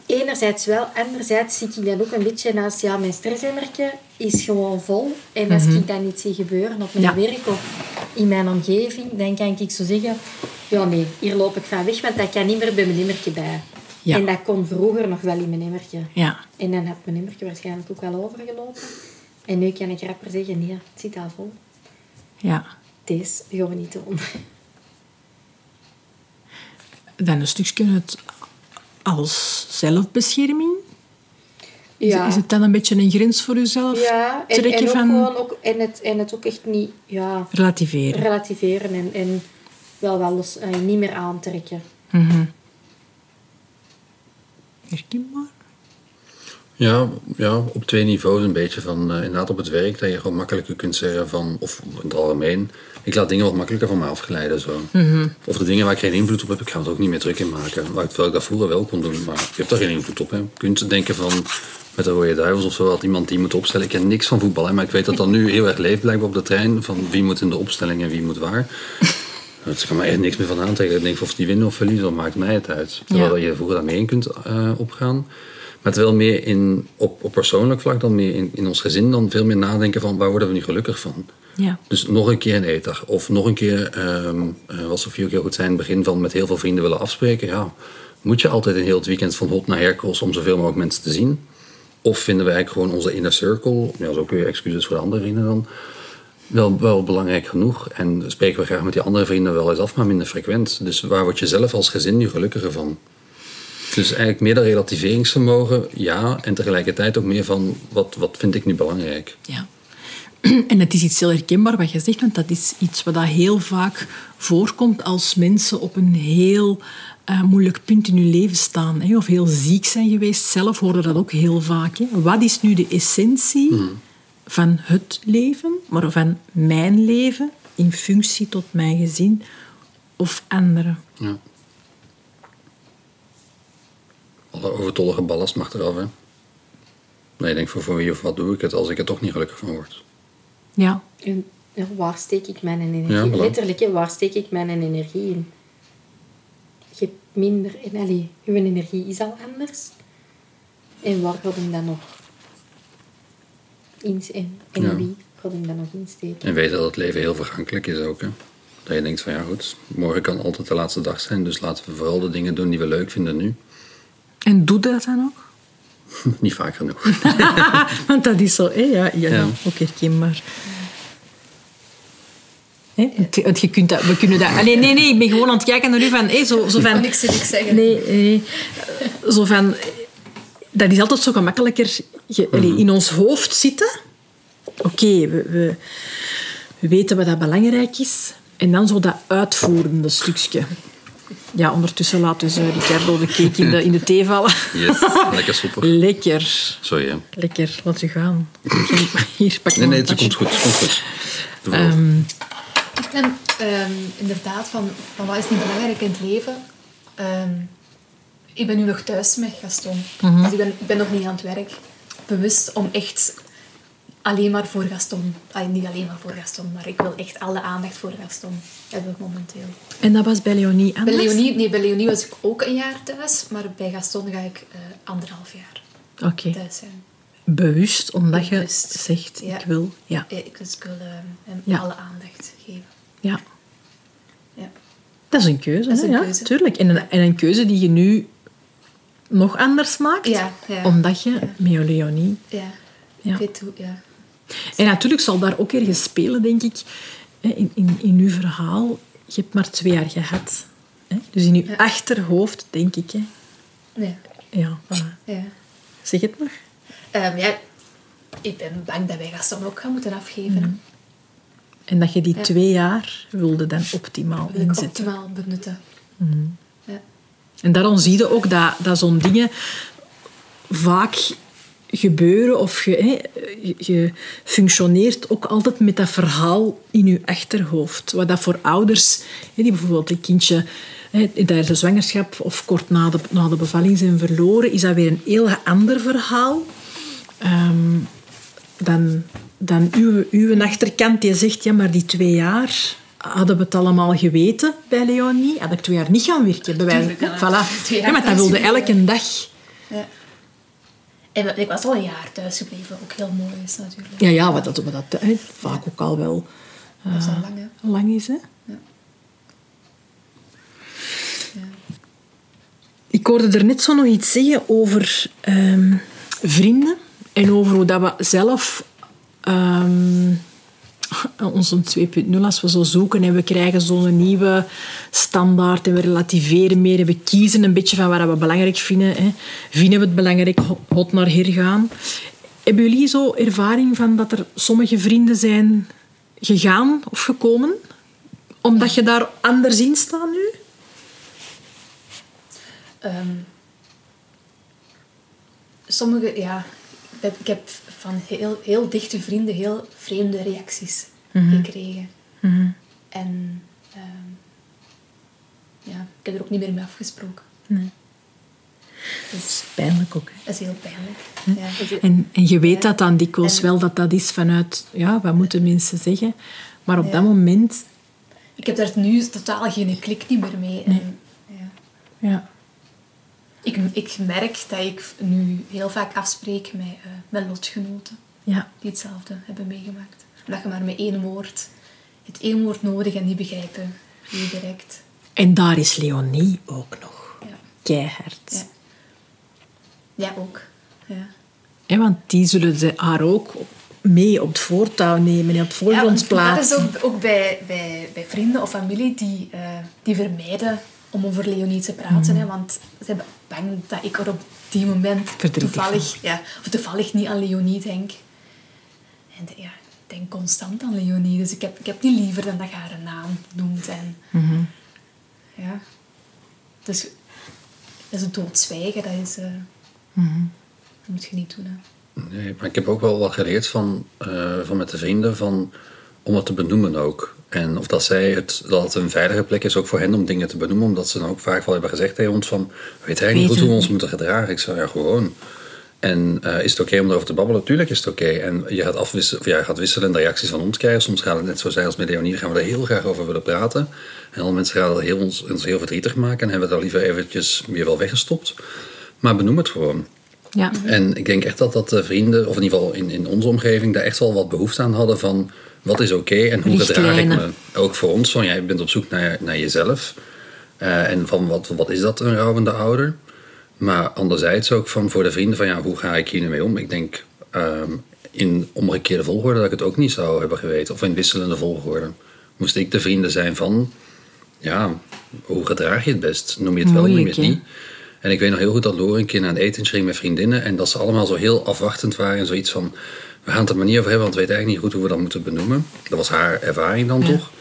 Enerzijds wel, anderzijds zie ik dat ook een beetje als ja, mijn stressemmerke is gewoon vol. En als ik dat niet zie gebeuren op mijn Ja. werk of in mijn omgeving, dan kan ik zo zeggen, ja nee, hier loop ik van weg, want dat kan niet meer bij mijn emmertje bij. Ja. En dat kon vroeger nog wel in mijn emmertje. Ja. En dan had mijn emmertje waarschijnlijk ook wel overgelopen. En nu kan ik rapper zeggen, nee, het zit al vol. Ja. Deze gaan we niet doen. Dan een stukje het als zelfbescherming. Is- Is, het dan een beetje een grens voor jezelf? Ja, en, ook van gewoon ook, en, het, en het ook echt niet ja, relativeren. relativeren en, en wel wel los, eh, niet meer aantrekken. Herkenbaar? Ja, ja, op twee niveaus een beetje. Van, eh, inderdaad op het werk, dat je gewoon makkelijker kunt zeggen van, of in het algemeen, ik laat dingen wat makkelijker van me afgeleiden. Zo. Of de dingen waar ik geen invloed op heb, ik ga het ook niet meer druk in maken. Waar ik, terwijl ik dat vroeger wel kon doen, maar je hebt daar geen invloed op. Hè. Je kunt denken van, met de Rode Duivels of zo, had iemand die moet opstellen. Ik ken niks van voetbal, hè, maar ik weet dat dat nu heel erg leeft blijkbaar op de trein. Van wie moet in de opstelling en wie moet waar. Het kan me echt niks meer van aantrekken. Ik denk of die winnen of verliezen, maakt mij het uit. Terwijl Ja. je vroeger daarmee in kunt eh, opgaan. Maar terwijl meer in, op, op persoonlijk vlak dan meer in, in ons gezin dan veel meer nadenken van waar worden we nu gelukkig van. Ja. Dus nog een keer een eetdag. Of nog een keer, ehm eh, wat Sofie ook heel goed zei in het begin, van met heel veel vrienden willen afspreken. Ja, moet je altijd een heel het weekend van hot naar herkels om zoveel mogelijk mensen te zien? Of vinden wij eigenlijk gewoon onze inner circle, ja, dat is ook weer excuses voor de andere vrienden dan, wel, wel belangrijk genoeg. En spreken we graag met die andere vrienden wel eens af, maar minder frequent. Dus waar word je zelf als gezin nu gelukkiger van? Dus eigenlijk meer dat relativeringsvermogen, ja. En tegelijkertijd ook meer van, wat, wat vind ik nu belangrijk? Ja. En het is iets heel herkenbaar wat je zegt, want dat is iets wat dat heel vaak voorkomt als mensen op een heel eh, moeilijk punt in hun leven staan. Hè, of heel ziek zijn geweest. Zelf horen dat ook heel vaak. Hè. Wat is nu de essentie van het leven, maar van mijn leven in functie tot mijn gezin of anderen? Ja. Alle overtollige ballast mag eraf, hè. Nee, ik denk voor, voor wie of wat doe ik het als ik er toch niet gelukkig van word. Ja, En waar steek ik mijn energie Ja, in? voilà. Letterlijk, hè, waar steek ik mijn energie in? Je hebt minder... En allee, uw energie is al anders. En waar gaat hem dan nog in... En, en Ja. hem dan nog insteken? En weten dat het leven heel vergankelijk is ook, hè. Dat je denkt van, ja goed, morgen kan altijd de laatste dag zijn. Dus laten we vooral de dingen doen die we leuk vinden nu. en doe dat dan ook? niet vaak genoeg. Want dat is zo, hè? Ja, ja, Ja. ook herkenbaar. Hè? Het, het- je kunt dat, we kunnen dat... Nee, nee, nee, ik ben gewoon aan het kijken naar u van... Hé, zo, zo van Niks niks zeggen. nee, nee, zo van... Dat is altijd zo gemakkelijker je, allee, in ons hoofd zitten. Oké, we, we, we weten wat dat belangrijk is. En dan zo dat uitvoerende stukje. Ja, ondertussen laat dus eh, Ricardo de cake in de, in de thee vallen. Yes, lekker soepig. Lekker. Sorry, hè. Lekker, laat u gaan. Hier, pak Nee, nee, een het komt goed. Het komt goed. Ehm, Ik ben ehm, inderdaad van, van wat is niet belangrijk in het leven. Ehm, ik ben nu nog thuis met Gaston. Dus ik ben, ik ben nog niet aan het werk. Bewust om echt alleen maar voor Gaston. Niet alleen maar voor Gaston, maar ik wil echt alle aandacht voor Gaston hebben momenteel. en dat was bij Leonie Bij anders? Leonie, nee, bij Leonie was ik ook een jaar thuis, maar bij Gaston ga ik eh, anderhalf jaar thuis zijn. Bewust, omdat Bewust. je zegt, Ja. ik wil... Ja, Eh, Ik, dus ik wil eh, hem Ja. alle aandacht geven. ja. Ja. Dat is een keuze, Dat is hè? een ja, keuze. tuurlijk. En een, en een keuze die je nu nog anders maakt. Ja, ja. Omdat je Leonie... Ja. Ja. Ik weet hoe, ja. En natuurlijk zal daar ook ergens spelen, denk ik, in, in, in uw verhaal. Je hebt maar twee jaar gehad. Hè? Dus in uw achterhoofd, denk ik. Hè. Ja, voilà. Ja. Zeg het maar. Ehm, ja, ik ben bang dat wij Gaston ook gaan moeten afgeven. hè. En dat je die twee jaar wilde dan optimaal inzetten. optimaal benutten. Ja. En daarom zie je ook dat, dat zo'n dingen vaak gebeuren of je, je, functioneert ook altijd met dat verhaal in je achterhoofd. Wat dat voor ouders, die bijvoorbeeld een kindje tijdens de zwangerschap of kort na de, na de bevalling zijn verloren, is dat weer een heel ander verhaal ehm, dan, dan uw, uw achterkant die zegt, ja, maar die twee jaar hadden we het allemaal geweten bij Leonie, had ik twee jaar niet gaan werken, bij wijze Tuurlijk. Voilà. Ja, maar dat wilde elke dag. Ja. En ik was al een jaar thuis gebleven, ook heel mooi is natuurlijk. Ja, ja, wat dat, wat dat hè, vaak ook al wel Dat is al lang, hè. lang is. Hè? Ja. Ik hoorde er net zo nog iets zeggen over ehm, vrienden en over hoe dat we zelf ehm onze 2.0, als we zo zoeken en we krijgen zo'n nieuwe standaard en we relativeren meer en we kiezen een beetje van wat we belangrijk vinden. Hè. Vinden we het belangrijk ho- hot naar her gaan? Hebben jullie zo ervaring van dat er sommige vrienden zijn gegaan of gekomen? Omdat je daar anders in staat nu? Ehm, sommige, ja, ik heb van heel, heel dichte vrienden heel vreemde reacties gekregen. En ehm, ja, ik heb er ook niet meer mee afgesproken. Dus Pijnlijk ook. Hè? dat is heel pijnlijk. Ja. En, en je weet dat dan dikwijls En- wel dat dat is vanuit, ja, wat moeten mensen zeggen? Maar op Ja. dat moment, Ik heb daar nu totaal geen klik niet meer mee. En, ja. Ja. ik, ik merk dat ik nu heel vaak afspreek met, eh, met lotgenoten ja. die hetzelfde hebben meegemaakt. Dat je maar met één woord, het één woord nodig en die begrijpen je direct. En daar is Leonie ook nog. Ja, Keihard. ja. ja ook. Ja. Want die zullen ze haar ook mee op het voortouw nemen en op het Ja, voorgrond want dat plaatsen. is ook, ook bij, bij, bij vrienden of familie die, eh, die vermijden om over Leonie te praten. Hè, want ze zijn bang dat ik er op die moment Verdrietig toevallig, ja, of toevallig niet aan Leonie denk. En de- ja, ik denk constant aan Leonie. Dus ik heb, ik heb niet liever dan dat je haar een naam noemt. En, ja. Dus dat is het doodzwijgen. Dat, is, eh, dat moet je niet doen. Hè. Nee, maar ik heb ook wel wat geleerd van, eh, van met de vrienden van, om het te benoemen ook. En of dat zij het, dat het een veilige plek is ook voor hen om dingen te benoemen. Omdat ze dan ook vaak wel hebben gezegd tegen ons van... Weet hij niet goed hoe we ons moeten gedragen? Ik zei, ja, gewoon. En eh, is het oké om erover te babbelen? Tuurlijk is het oké. En je gaat, afwisselen, of ja, je gaat wisselende reacties van ons krijgen. Soms gaat het net zo zijn als met Leonie. Gaan we er heel graag over willen praten. En andere mensen gaan het heel, ons, ons heel verdrietig maken. En hebben we dat liever eventjes weer wel weggestopt. Maar benoem het gewoon. Ja. En ik denk echt dat dat de vrienden, of in ieder geval in, in onze omgeving, daar echt wel wat behoefte aan hadden van wat is oké en hoe gedraag ik me. Ook voor ons, van jij bent op zoek naar, naar jezelf. Eh, en van wat, wat is dat een rouwende ouder? Maar anderzijds ook van voor de vrienden van ja, hoe ga ik hier nu mee om? Ik denk ehm, in omgekeerde volgorde dat ik het ook niet zou hebben geweten. Of in wisselende volgorde. Moest ik de vrienden zijn van ja, hoe gedraag je het best? Noem je het wel, noem je het niet? En ik weet nog heel goed dat Loren een keer naar een etentje ging met vriendinnen. En dat ze allemaal zo heel afwachtend waren. En zoiets van, we gaan het er maar niet over hebben, want we weten eigenlijk niet goed hoe we dat moeten benoemen. Dat was haar ervaring dan toch.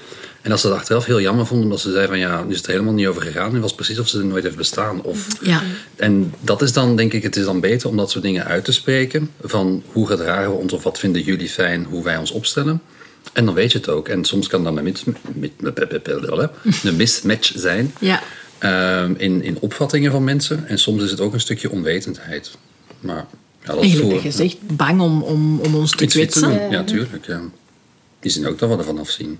En dat ze het achteraf heel jammer vonden, omdat ze zei van ja, nu is het er helemaal niet over gegaan. Nu was het precies of ze er nooit heeft bestaan. Of, Ja. En dat is dan, denk ik, het is dan beter om dat soort dingen uit te spreken. Van hoe gedragen we ons of wat vinden jullie fijn, hoe wij ons opstellen. En dan weet je het ook. En soms kan dat een mismatch zijn Ja. ehm, in, in opvattingen van mensen. En soms is het ook een stukje onwetendheid. Maar ja, dat is Eigenlijk bang om, om, om ons te iets weer te kwetsen. Ja, tuurlijk. Ja. Die zien ook dat we ervan afzien.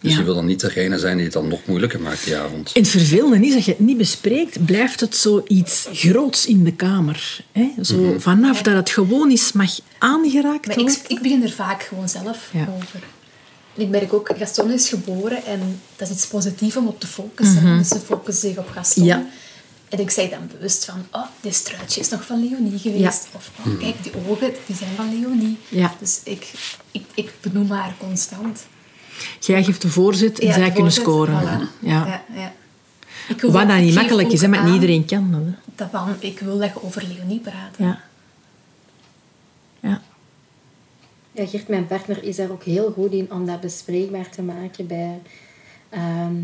Dus Ja. je wil dan niet degene zijn die het dan nog moeilijker maakt die avond. En het vervelende is dat je het niet bespreekt, blijft het zoiets groots in de kamer. Hè? Zo Mhm. vanaf dat het gewoon is mag aangeraakt Maar worden. ik, ik begin er vaak gewoon zelf Ja. over. En ik merk ook, Gaston is geboren en dat is iets positiefs om op te focussen. Dus ze focussen zich op Gaston. Ja. En ik zeg dan bewust van, oh, dit struitje is nog van Leonie geweest. Of, oh, kijk, die ogen, die zijn van Leonie. Ja. Dus ik, ik, ik benoem haar constant. Jij geeft de voorzet en Ja, zij kunnen scoren. voilà. Ja. Ja, ja. Ik wil Wat dan ik niet makkelijk is, hè, maar aan iedereen kan dat. Hè. dat van, ik wil dat je over Leonie praat. Ja. Ja. ja, Geert, mijn partner, is daar ook heel goed in om dat bespreekbaar te maken bij, ehm,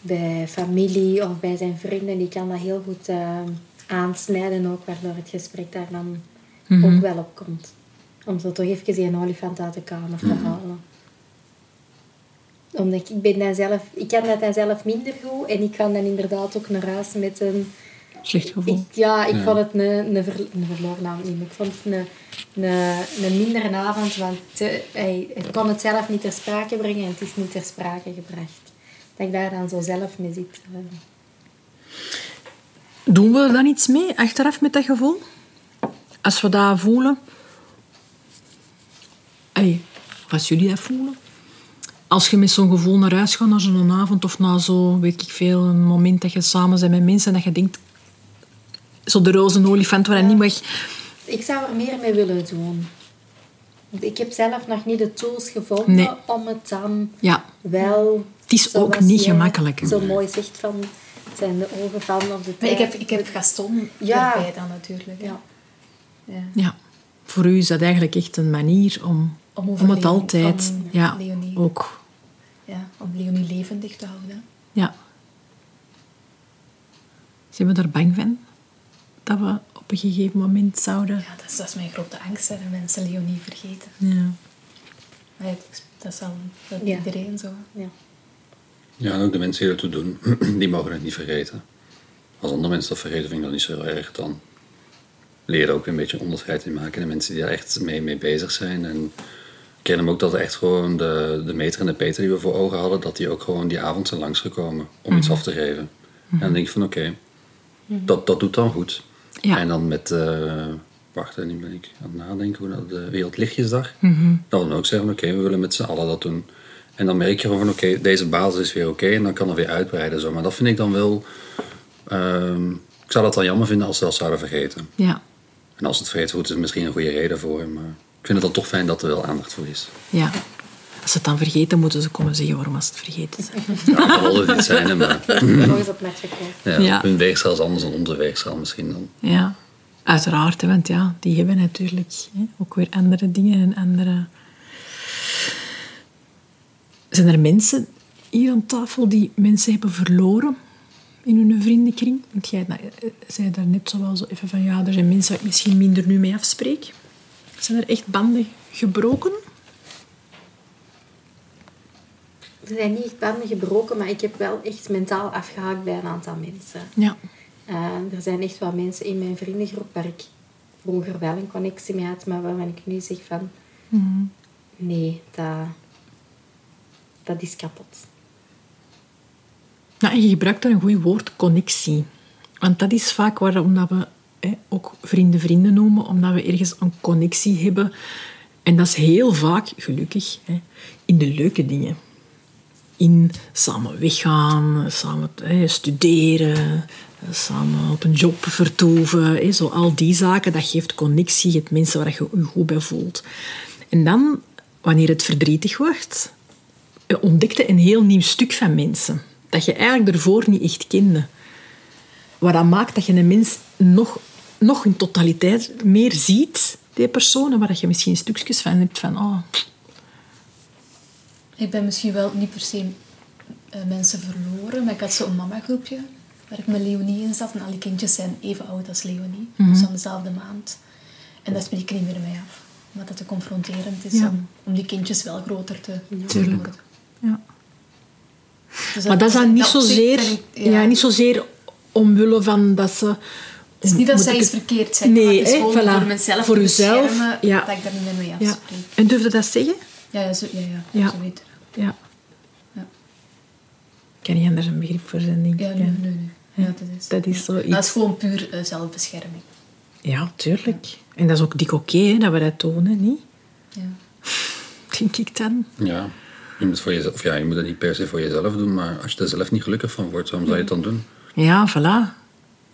bij familie of bij zijn vrienden. Die kan dat heel goed ehm, aansnijden ook, waardoor het gesprek daar dan ook wel op komt. Om zo toch even die olifant uit de kamer te halen. Omdat ik, ik ben dan zelf, ik kan dat dan zelf minder goed en ik kan dan inderdaad ook naar huis met een... Slecht gevoel. Ik, ja, ik vond het een, een, ver, een verloren avond niet, maar ik vond het een, een, een mindere avond, want te- hij, hij kon het zelf niet ter sprake brengen en het is niet ter sprake gebracht. Dat ik daar dan zo zelf mee zit. Doen we er dan iets mee achteraf met dat gevoel? Als we dat voelen? Hey, als jullie dat voelen? Als je met zo'n gevoel naar huis gaat, naar zo'n avond of na zo, weet ik veel, een moment dat je samen bent met mensen en dat je denkt, zo de roze olifant waar je niet mag... Ik zou er meer mee willen doen. Ik heb zelf nog niet de tools gevonden Nee. om het dan Ja, wel... Het is ook niet jij gemakkelijk. Zo mooi zegt van, het zijn de ogen van of de Maar ik tijd. heb, ik heb Gaston Ja. erbij dan natuurlijk. Ja. Ja. ja. Voor u is dat eigenlijk echt een manier om, Om het altijd... Ja, Leonie. ook. Ja, om Leonie levendig te houden. Ja. Zijn we daar bang van? Dat we op een gegeven moment zouden... Ja, dat is, dat is mijn grote angst, hè, dat mensen Leonie vergeten. Ja. Maar ja, dat is al dat Ja. iedereen zo. Ja. Ja, en ook de mensen die ertoe doen, die mogen het niet vergeten. Als andere mensen dat vergeten, vind ik dat niet zo heel erg. Dan leren ook een beetje onderscheid in maken. De mensen die daar echt mee, mee bezig zijn. En ik herinner me ook dat echt gewoon de, de meter en de peter die we voor ogen hadden, dat die ook gewoon die avond zijn langsgekomen om iets af te geven. En dan denk ik van oké, dat, dat doet dan goed. Ja. En dan met, eh wacht, nu ben ik aan het nadenken hoe dat de Wereldlichtjesdag. Dat we dan ook zeggen, oké, we willen met z'n allen dat doen. En dan merk je gewoon van, oké, deze basis is weer oké en dan kan er weer uitbreiden. Zo. Maar dat vind ik dan wel, ehm, ik zou dat dan jammer vinden als ze dat zouden vergeten. Ja. En als het vergeten wordt, is er misschien een goede reden voor. Maar ik vind het dan toch fijn dat er wel aandacht voor is. ja. Als ze het dan vergeten, moeten ze komen zeggen waarom ze het vergeten zijn. Ja, dat zal het niet zijn, hè, maar op match gekomen. ja, Ja. hun weegschaal is anders dan onze weegschaal misschien dan. Ja, uiteraard. Want ja, die hebben natuurlijk hè, ook weer andere dingen en andere... Zijn er mensen hier aan tafel die mensen hebben verloren in hun vriendenkring? Want jij nou, eh, zei daar net zo wel zo even van... Ja, er zijn mensen waar ik misschien minder nu mee afspreek. Zijn er echt banden gebroken? Er zijn niet echt banden gebroken, maar ik heb wel echt mentaal afgehaakt bij een aantal mensen. Ja. Eh, er zijn echt wel mensen in mijn vriendengroep waar ik vroeger wel een connectie mee had, maar waarvan ik nu zeg van... Nee, dat, dat is kapot. Nou, en je gebruikt dan een goed woord, connectie. Want dat is vaak waarom dat we ook vrienden vrienden noemen, omdat we ergens een connectie hebben. En dat is heel vaak, gelukkig, hè, in de leuke dingen. In samen weggaan, samen studeren, samen op een job vertoeven. Zo al die zaken, dat geeft connectie. Je hebt mensen waar je je goed bij voelt. En dan, wanneer het verdrietig wordt, ontdekte een heel nieuw stuk van mensen. Dat je eigenlijk ervoor niet echt kende. Wat dat maakt dat je een mens nog, nog in totaliteit meer ziet, die persoon, en waar dat je misschien stukjes van hebt van... Oh, Ik ben misschien wel niet per se eh, mensen verloren, maar ik had zo'n mama-groepje waar ik met Leonie in zat. En al die kindjes zijn even oud als Leonie, dus van dezelfde maand. En dat spreek ik niet meer mee af. Omdat het te confronterend is Ja. om, om die kindjes wel groter te Tuurlijk. verloren. Ja. Dus Maar dat is dan niet dat zich zozeer, ik- ja. niet zozeer omwille van dat ze... Het is niet dat zij iets verkeerd zeggen, Nee, maar het is hè, gewoon voilà. voor mezelf Voor uzelf, ja. dat ik daar niet meer mee Ja. afspreek. En durfde dat zeggen? Ja, ja, zo, ja, ja, Ja. zo weet Ja. Ja. Ik kan niet anders een begrip voor zijn, denk Ja, ik. nee, nee, nee. Ja, dat is, Dat is ja. zoiets. Dat is gewoon puur eh, zelfbescherming. Ja, tuurlijk. En dat is ook dik oké dat we dat tonen, niet? Ja. Denk ik dan. Ja, je moet, voor jezelf, of ja, je moet het niet per se voor jezelf doen, maar als je er zelf niet gelukkig van wordt, waarom zou je het dan doen? Ja, voilà.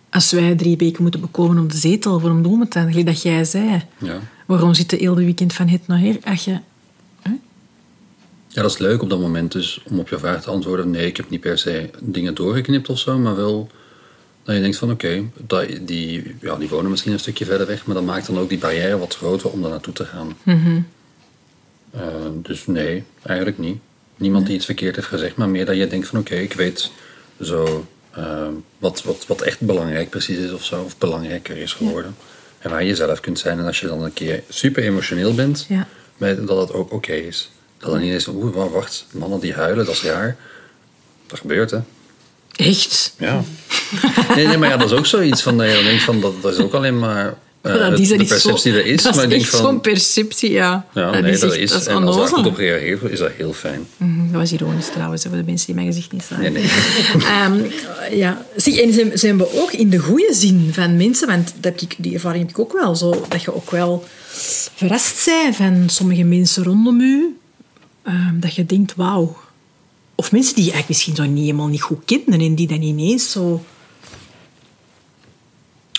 Als wij drie weken moeten bekomen op de zetel, waarom doen we het dan? Gelijk dat jij zei. Ja. Waarom zit de hele weekend van het naar hier? Als je... ja, dat is leuk op dat moment. Dus om op je vraag te antwoorden, nee, ik heb niet per se dingen doorgeknipt of zo, maar wel dat je denkt van oké, die, ja, die wonen misschien een stukje verder weg, maar dat maakt dan ook die barrière wat groter om daar naartoe te gaan. Eh, dus nee, eigenlijk niet. Niemand die iets verkeerd heeft gezegd, maar meer dat je denkt van oké, ik weet zo eh, wat, wat, wat echt belangrijk precies is of zo, of belangrijker is geworden. En waar je zelf kunt zijn. En als je dan een keer super emotioneel bent, Ja. dat het ook oké is. Dat dan van oeh, wa- wacht, mannen die huilen, dat is raar. Dat gebeurt hè. Echt? Ja. Nee, nee, maar ja, dat is ook zoiets van dat je denkt van dat, dat is ook alleen maar dat is de niet perceptie zo, er is. Dat maar is zo'n perceptie, ja. ja, nee, dat echt- is. dat is en als daar goed op reageert, is dat heel fijn. Mhm, Dat was ironisch trouwens, voor de mensen die mijn gezicht niet zagen. Nee, nee. Ehm, ja. Zie, en zijn, zijn we ook in de goede zin van mensen, want dat heb ik, die ervaring heb ik ook wel, zo, dat je ook wel verrast bent van sommige mensen rondom u, ehm, dat je denkt, wauw. Of mensen die je eigenlijk misschien zo niet, helemaal niet goed kenden en die dan ineens zo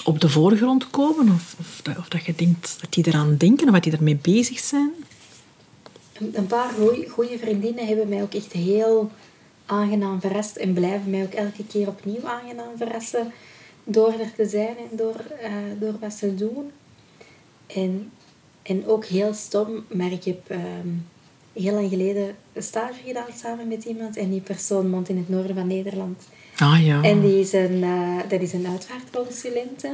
op de voorgrond komen, of, of, dat, je denkt dat die eraan denken of dat die ermee bezig zijn. Een, een paar goede vriendinnen hebben mij ook echt heel aangenaam verrast en blijven mij ook elke keer opnieuw aangenaam verrassen door er te zijn en door, eh, door wat ze doen. En, en ook heel stom, maar ik heb ehm, heel lang geleden een stage gedaan samen met iemand en die persoon woont in het noorden van Nederland. Ah ja. En die is een, eh, dat is een uitvaartconsulente.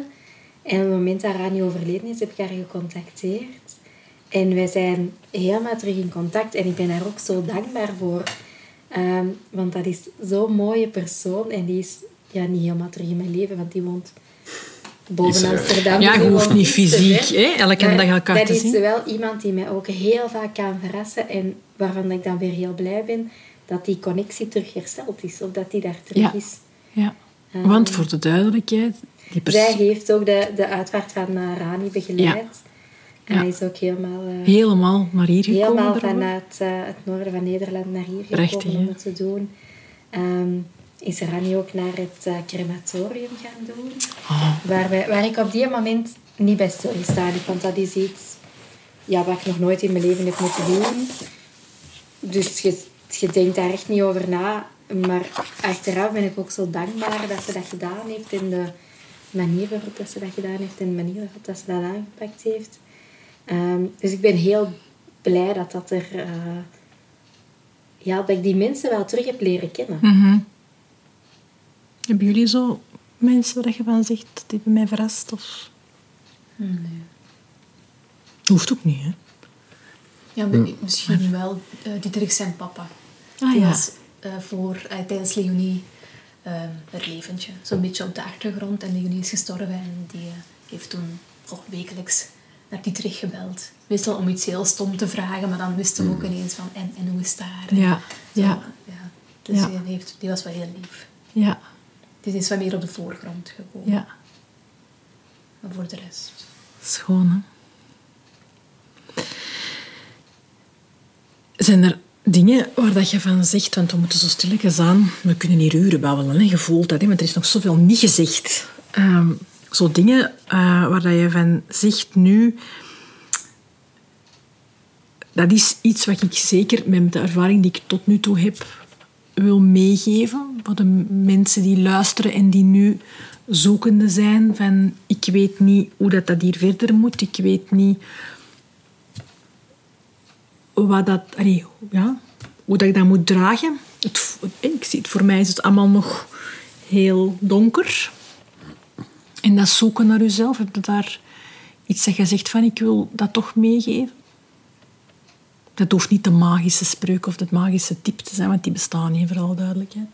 En op het moment dat Rani overleden is, heb ik haar gecontacteerd. En wij zijn helemaal terug in contact. En ik ben haar ook zo dankbaar voor. Ehm, want dat is zo'n mooie persoon. En die is ja, niet helemaal terug in mijn leven, want die woont boven eh, Amsterdam. Ja, je die hoeft niet fysiek, hè, elke Maar dag elkaar dat te is zien. wel iemand die mij ook heel vaak kan verrassen. En waarvan ik dan weer heel blij ben dat die connectie terug hersteld is. Of dat die daar terug Ja. is. Ja. Want voor de duidelijkheid, die. Zij heeft ook de, de uitvaart van eh, Rani begeleid. En Ja. hij is ook helemaal, eh, helemaal naar hier gekomen. helemaal vanuit eh, het noorden van Nederland naar hier Prachtig, gekomen om het te doen. Ehm, is Rani ook naar het crematorium gaan doen. Oh. Waar, wij, waar ik op die moment niet bij stilgestaan heb. Want dat is iets ja, wat ik nog nooit in mijn leven heb moeten doen. Dus je, je denkt daar echt niet over na. Maar achteraf ben ik ook zo dankbaar dat ze dat gedaan heeft. En de manier waarop dat ze dat gedaan heeft. En de manier waarop dat ze dat aangepakt heeft. Ehm, dus ik ben heel blij dat dat er... eh, ja, dat ik die mensen wel terug heb leren kennen. Mhm. Hebben jullie zo mensen waar je van zegt, die hebben mij verrast? Of... Nee. Hoeft ook niet, hè? Ja, mi- misschien wel uh, Dietrich zijn papa. Ah, die ja. was eh, voor, eh, tijdens Leonie uh, haar leventje. Zo'n beetje op de achtergrond. En Leonie is gestorven en die uh, heeft toen oh, wekelijks naar Dietrich gebeld. Meestal om iets heel stom te vragen, maar dan wist hem ook ineens van en, en hoe is het daar? Ja, zo, ja. ja. Dus Ja. Die, heeft, die was wel heel lief. Ja, Die is wat meer op de voorgrond gekomen. ja. Maar voor de rest... Schoon, hè? Zijn er dingen waar dat je van zegt, want we moeten zo stilletjes aan, we kunnen hier uren babbelen, je voelt dat, hè? want er is nog zoveel niet gezegd. Ehm, zo dingen eh, waar dat je van zegt nu, dat is iets wat ik zeker met de ervaring die ik tot nu toe heb wil meegeven voor de mensen die luisteren en die nu zoekende zijn van ik weet niet hoe dat, dat hier verder moet, ik weet niet dat, ja, hoe dat ik dat moet dragen. Het, ik zie het, voor mij is het allemaal nog heel donker. En dat zoeken naar jezelf, heb je daar iets dat je zegt van ik wil dat toch meegeven? Dat hoeft niet de magische spreuk of de magische tip te zijn, want die bestaan niet, vooral duidelijkheid.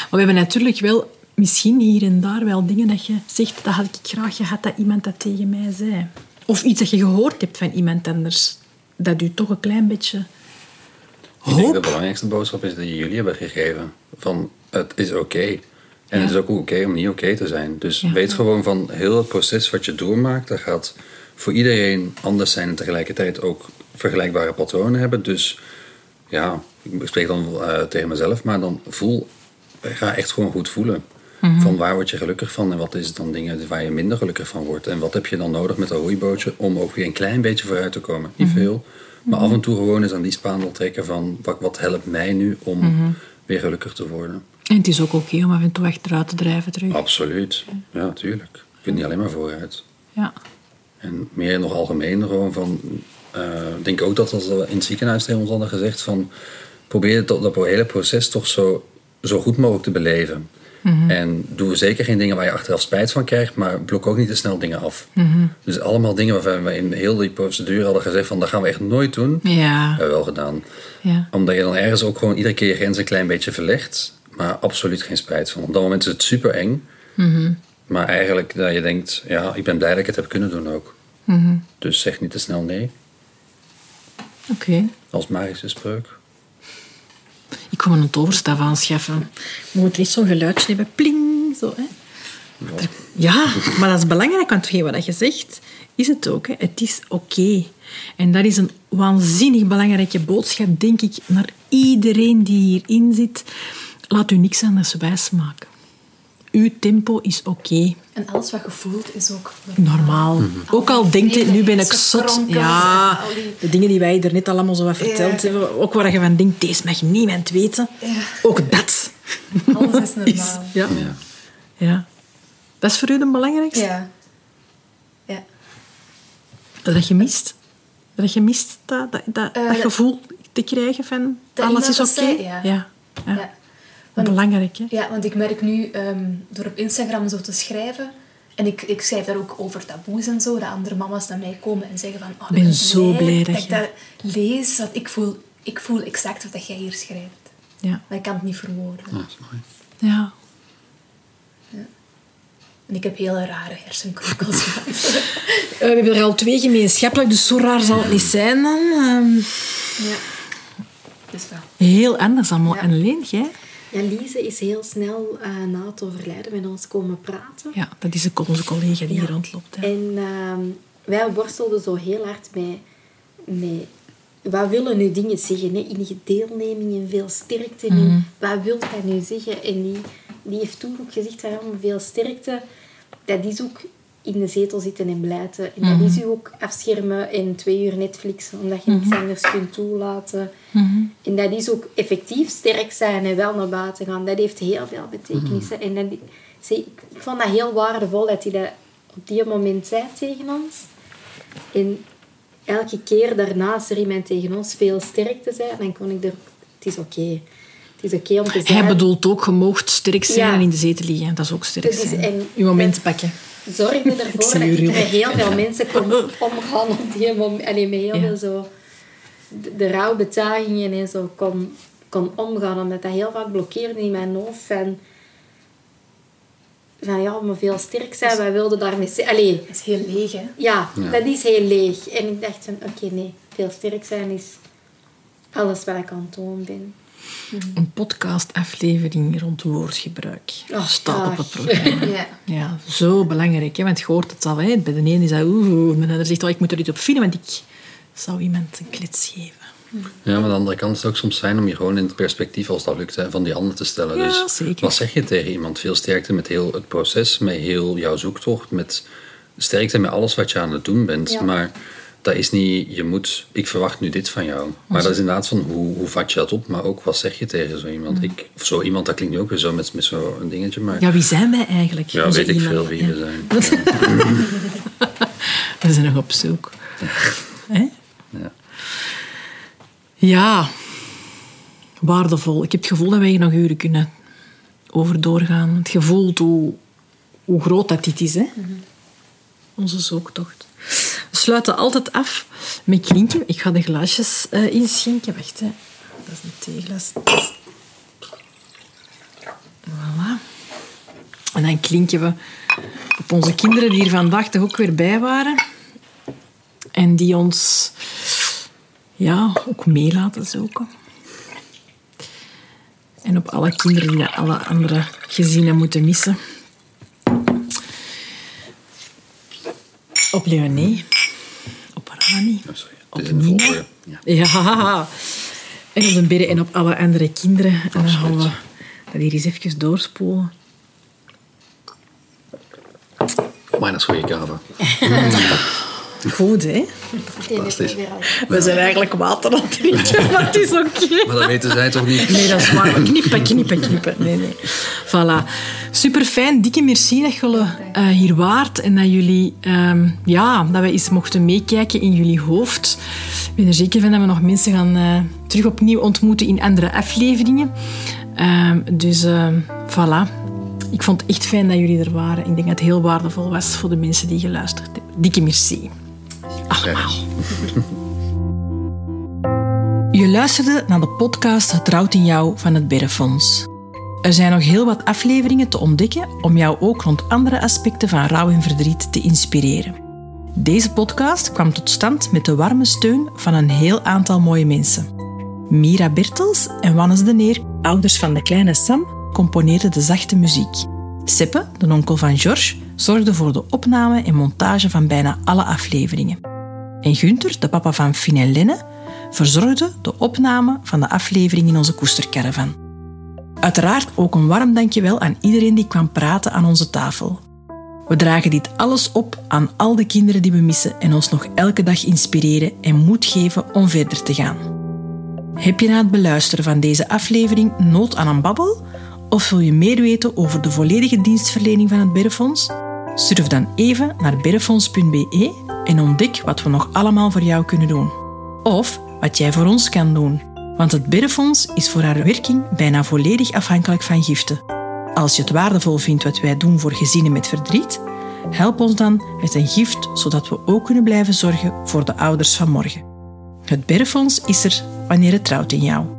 Maar we hebben natuurlijk wel misschien hier en daar wel dingen dat je zegt, dat had ik graag gehad dat iemand dat tegen mij zei. Of iets dat je gehoord hebt van iemand anders, dat u toch een klein beetje Ik denk hoop... de belangrijkste boodschap is die jullie hebben gegeven. Van het is oké. En het is ook oké om niet oké te zijn. Dus Ja. weet gewoon van heel het proces wat je doormaakt, dat gaat voor iedereen anders zijn en tegelijkertijd ook vergelijkbare patronen hebben. Dus ja, ik spreek dan eh, tegen mezelf, maar dan voel, ga echt gewoon goed voelen. Van waar word je gelukkig van en wat is het dan dingen waar je minder gelukkig van wordt. En wat heb je dan nodig met een roeibootje om ook weer een klein beetje vooruit te komen. Niet veel, maar af en toe gewoon eens aan die spaandel trekken van wat, wat helpt mij nu om weer gelukkig te worden. En het is ook oké om af en toe achteruit te drijven terug. Absoluut, ja, tuurlijk. Je kunt niet alleen maar vooruit. Ja. En meer nog algemeen gewoon van... eh, ik denk ook dat als we in het ziekenhuis tegen ons hadden gezegd van probeer dat, dat hele proces toch zo, zo goed mogelijk te beleven. En doe zeker geen dingen waar je achteraf spijt van krijgt, maar blok ook niet te snel dingen af. Dus allemaal dingen waarvan we in heel die procedure hadden gezegd van dat gaan we echt nooit doen, Ja. hebben we wel gedaan. ja. Omdat je dan ergens ook gewoon iedere keer je grens een klein beetje verlegt, maar absoluut geen spijt van. Op dat moment is het super eng, maar eigenlijk dat je denkt, ja, ik ben blij dat ik het heb kunnen doen ook. Dus zeg niet te snel nee, Oké. als magische spreuk. Ik kom een toverstaf aanschaffen. Je moet niet zo'n geluidje hebben. Pling. Zo, hè. Ja, maar dat is belangrijk, want wat je zegt, is het ook. Hè. Het is oké. En dat is een waanzinnig belangrijke boodschap, denk ik, naar iedereen die hierin zit. Laat u niks anders wijsmaken. Uw tempo is oké. En alles wat je voelt is ook Normaal. Ook al denkt je, nu ben ik zot. Ja, de dingen die wij er net allemaal zo wat verteld Ja. hebben. Ook waar je van denkt, deze mag niemand weten. Ja. Ook dat. Alles is normaal. ja. ja. Dat is voor u het belangrijkste? Ja. Ja. Dat je mist? Dat je mist dat, dat, dat, Eh, dat gevoel te krijgen van alles is oké? ja. ja. Ja. Ja. Want- Belangrijk, hè? Ja, want ik merk nu, ehm, door op Instagram zo te schrijven... En ik, ik schrijf daar ook over taboes en zo. Dat andere mama's naar mij komen en zeggen van... Oh, Ik ben zo blij dat dat ik je- dat lees. Want ik voel, ik voel exact wat dat jij hier schrijft. Ja. Maar ik kan het niet verwoorden. Ja, dat is mooi. ja. En ik heb hele rare hersenkronkels gehad. Eh, we hebben er al twee gemeenschappelijk, dus zo raar zal het niet zijn dan. Ehm, ja. Dus wel. heel anders allemaal. Ja. En Leen, jij? Ja, Lise is heel snel eh, na het overlijden met ons komen praten. Ja, dat is onze collega die Ja. hier rondloopt. Hè. En ehm, wij worstelden zo heel hard met, met wat willen nu dingen zeggen? Hè? In deelneming en veel sterkte. En wat wil hij nu zeggen? En die, die heeft toen ook gezegd maar veel sterkte. Dat is ook in de zetel zitten en blijten. En dat is u ook afschermen en twee uur Netflix, omdat je niets anders kunt toelaten. En dat is ook effectief sterk zijn en wel naar buiten gaan. Dat heeft heel veel betekenissen. En dat, ik, ik vond dat heel waardevol dat hij dat op die moment zei tegen ons. En elke keer daarna, als er iemand tegen ons veel sterkte zei, dan kon ik er... Het is oké. Het is oké om te zijn. Hij bedoelt ook, je moogt sterk zijn Ja. en in de zetel liggen. Dat is ook sterk is- zijn. Je moment pakken. Zorgde ervoor dat ik er heel veel mensen kon omgaan op die moment. Allee, met heel Ja. veel zo... De, de rouwbetuigingen en zo kon, kon omgaan. Omdat dat heel vaak blokkeerde in mijn hoofd. Van, van ja, maar veel sterk zijn. Wij wilden daarmee... Allee, Dat is heel leeg, hè? ja, dat is heel leeg. En ik dacht van, oké, nee. Veel sterk zijn is alles wat ik aan het doen ben. Een podcastaflevering rond woordgebruik. Oh, staat op het programma. Ja. Ja, zo belangrijk. Hè? Want je hoort het al. Hè? Bij de ene is dat oeh, en de ander zegt oh, ik moet er iets op filmen, want ik zou iemand een klets geven. Ja, maar aan de andere kant is het ook soms fijn om je gewoon in het perspectief, als dat lukt, hè, van die ander te stellen. Ja, dus zeker. wat zeg je tegen iemand? Veel sterkte met heel het proces, met heel jouw zoektocht, met sterkte met alles wat je aan het doen bent. Ja. Maar dat is niet, je moet, ik verwacht nu dit van jou. Maar dat is inderdaad van, hoe, hoe vat je dat op? Maar ook, wat zeg je tegen zo iemand? Ik, of zo iemand, dat klinkt nu ook weer zo met, met zo'n dingetje, maar Ja, wie zijn wij eigenlijk? ja, Onze weet ik veel wie Ja. we zijn. Ja. We zijn nog op zoek. Hè? Ja. Ja, waardevol. Ik heb het gevoel dat wij hier nog uren kunnen over doorgaan. Het gevoel hoe, hoe groot dat dit is, hè? Onze zoektocht. We sluiten altijd af met klinken. Ik ga de glaasjes eh, inschenken. Wacht, hè. dat is een theeglas. Voilà. En dan klinken we op onze kinderen die hier vandaag toch ook weer bij waren. En die ons ja, ook mee laten zoeken. En op alle kinderen die alle andere gezinnen moeten missen. Op Leonie. Op Rani. Oh, sorry. Op Nina. volgorde. Ja. Ja. En op de Berre en op alle andere kinderen. En dan gaan we dat hier eens even doorspoelen. Maar dat is goede kava. Goed, hè? Al We zijn eigenlijk water aan het drinken, maar het is oké. Maar dat weten zij toch niet? Nee, dat is waar. Knippen, knippen, knippen. Nee, nee. Voilà. Super fijn. Dikke merci dat jullie eh, hier waart en dat jullie, ehm, ja, dat we eens mochten meekijken in jullie hoofd. Ik ben er zeker van dat we nog mensen gaan eh, terug opnieuw ontmoeten in andere afleveringen. Ehm, dus ehm, voilà. Ik vond het echt fijn dat jullie er waren. Ik denk dat het heel waardevol was voor de mensen die geluisterd hebben. Dikke merci. Je luisterde naar de podcast Het in Jou van het Berrefonds. Er zijn nog heel wat afleveringen te ontdekken om jou ook rond andere aspecten van rouw en verdriet te inspireren. Deze podcast kwam tot stand met de warme steun van een heel aantal mooie mensen. Mira Bertels en Wannes de Neer, ouders van de kleine Sam, componeerden de zachte muziek. Seppe, de onkel van George, zorgde voor de opname en montage van bijna alle afleveringen. En Gunther, de papa van Finn en Lenne, verzorgde de opname van de aflevering in onze koestercaravan. Uiteraard ook een warm dankjewel aan iedereen die kwam praten aan onze tafel. We dragen dit alles op aan al de kinderen die we missen en ons nog elke dag inspireren en moed geven om verder te gaan. Heb je na het beluisteren van deze aflevering nood aan een babbel? Of wil je meer weten over de volledige dienstverlening van het Berrefonds? Surf dan even naar berrefonds.be en ontdek wat we nog allemaal voor jou kunnen doen. Of wat jij voor ons kan doen. Want het Berrefonds is voor haar werking bijna volledig afhankelijk van giften. Als je het waardevol vindt wat wij doen voor gezinnen met verdriet, help ons dan met een gift, zodat we ook kunnen blijven zorgen voor de ouders van morgen. Het Berrefonds is er wanneer het trouwt in jou.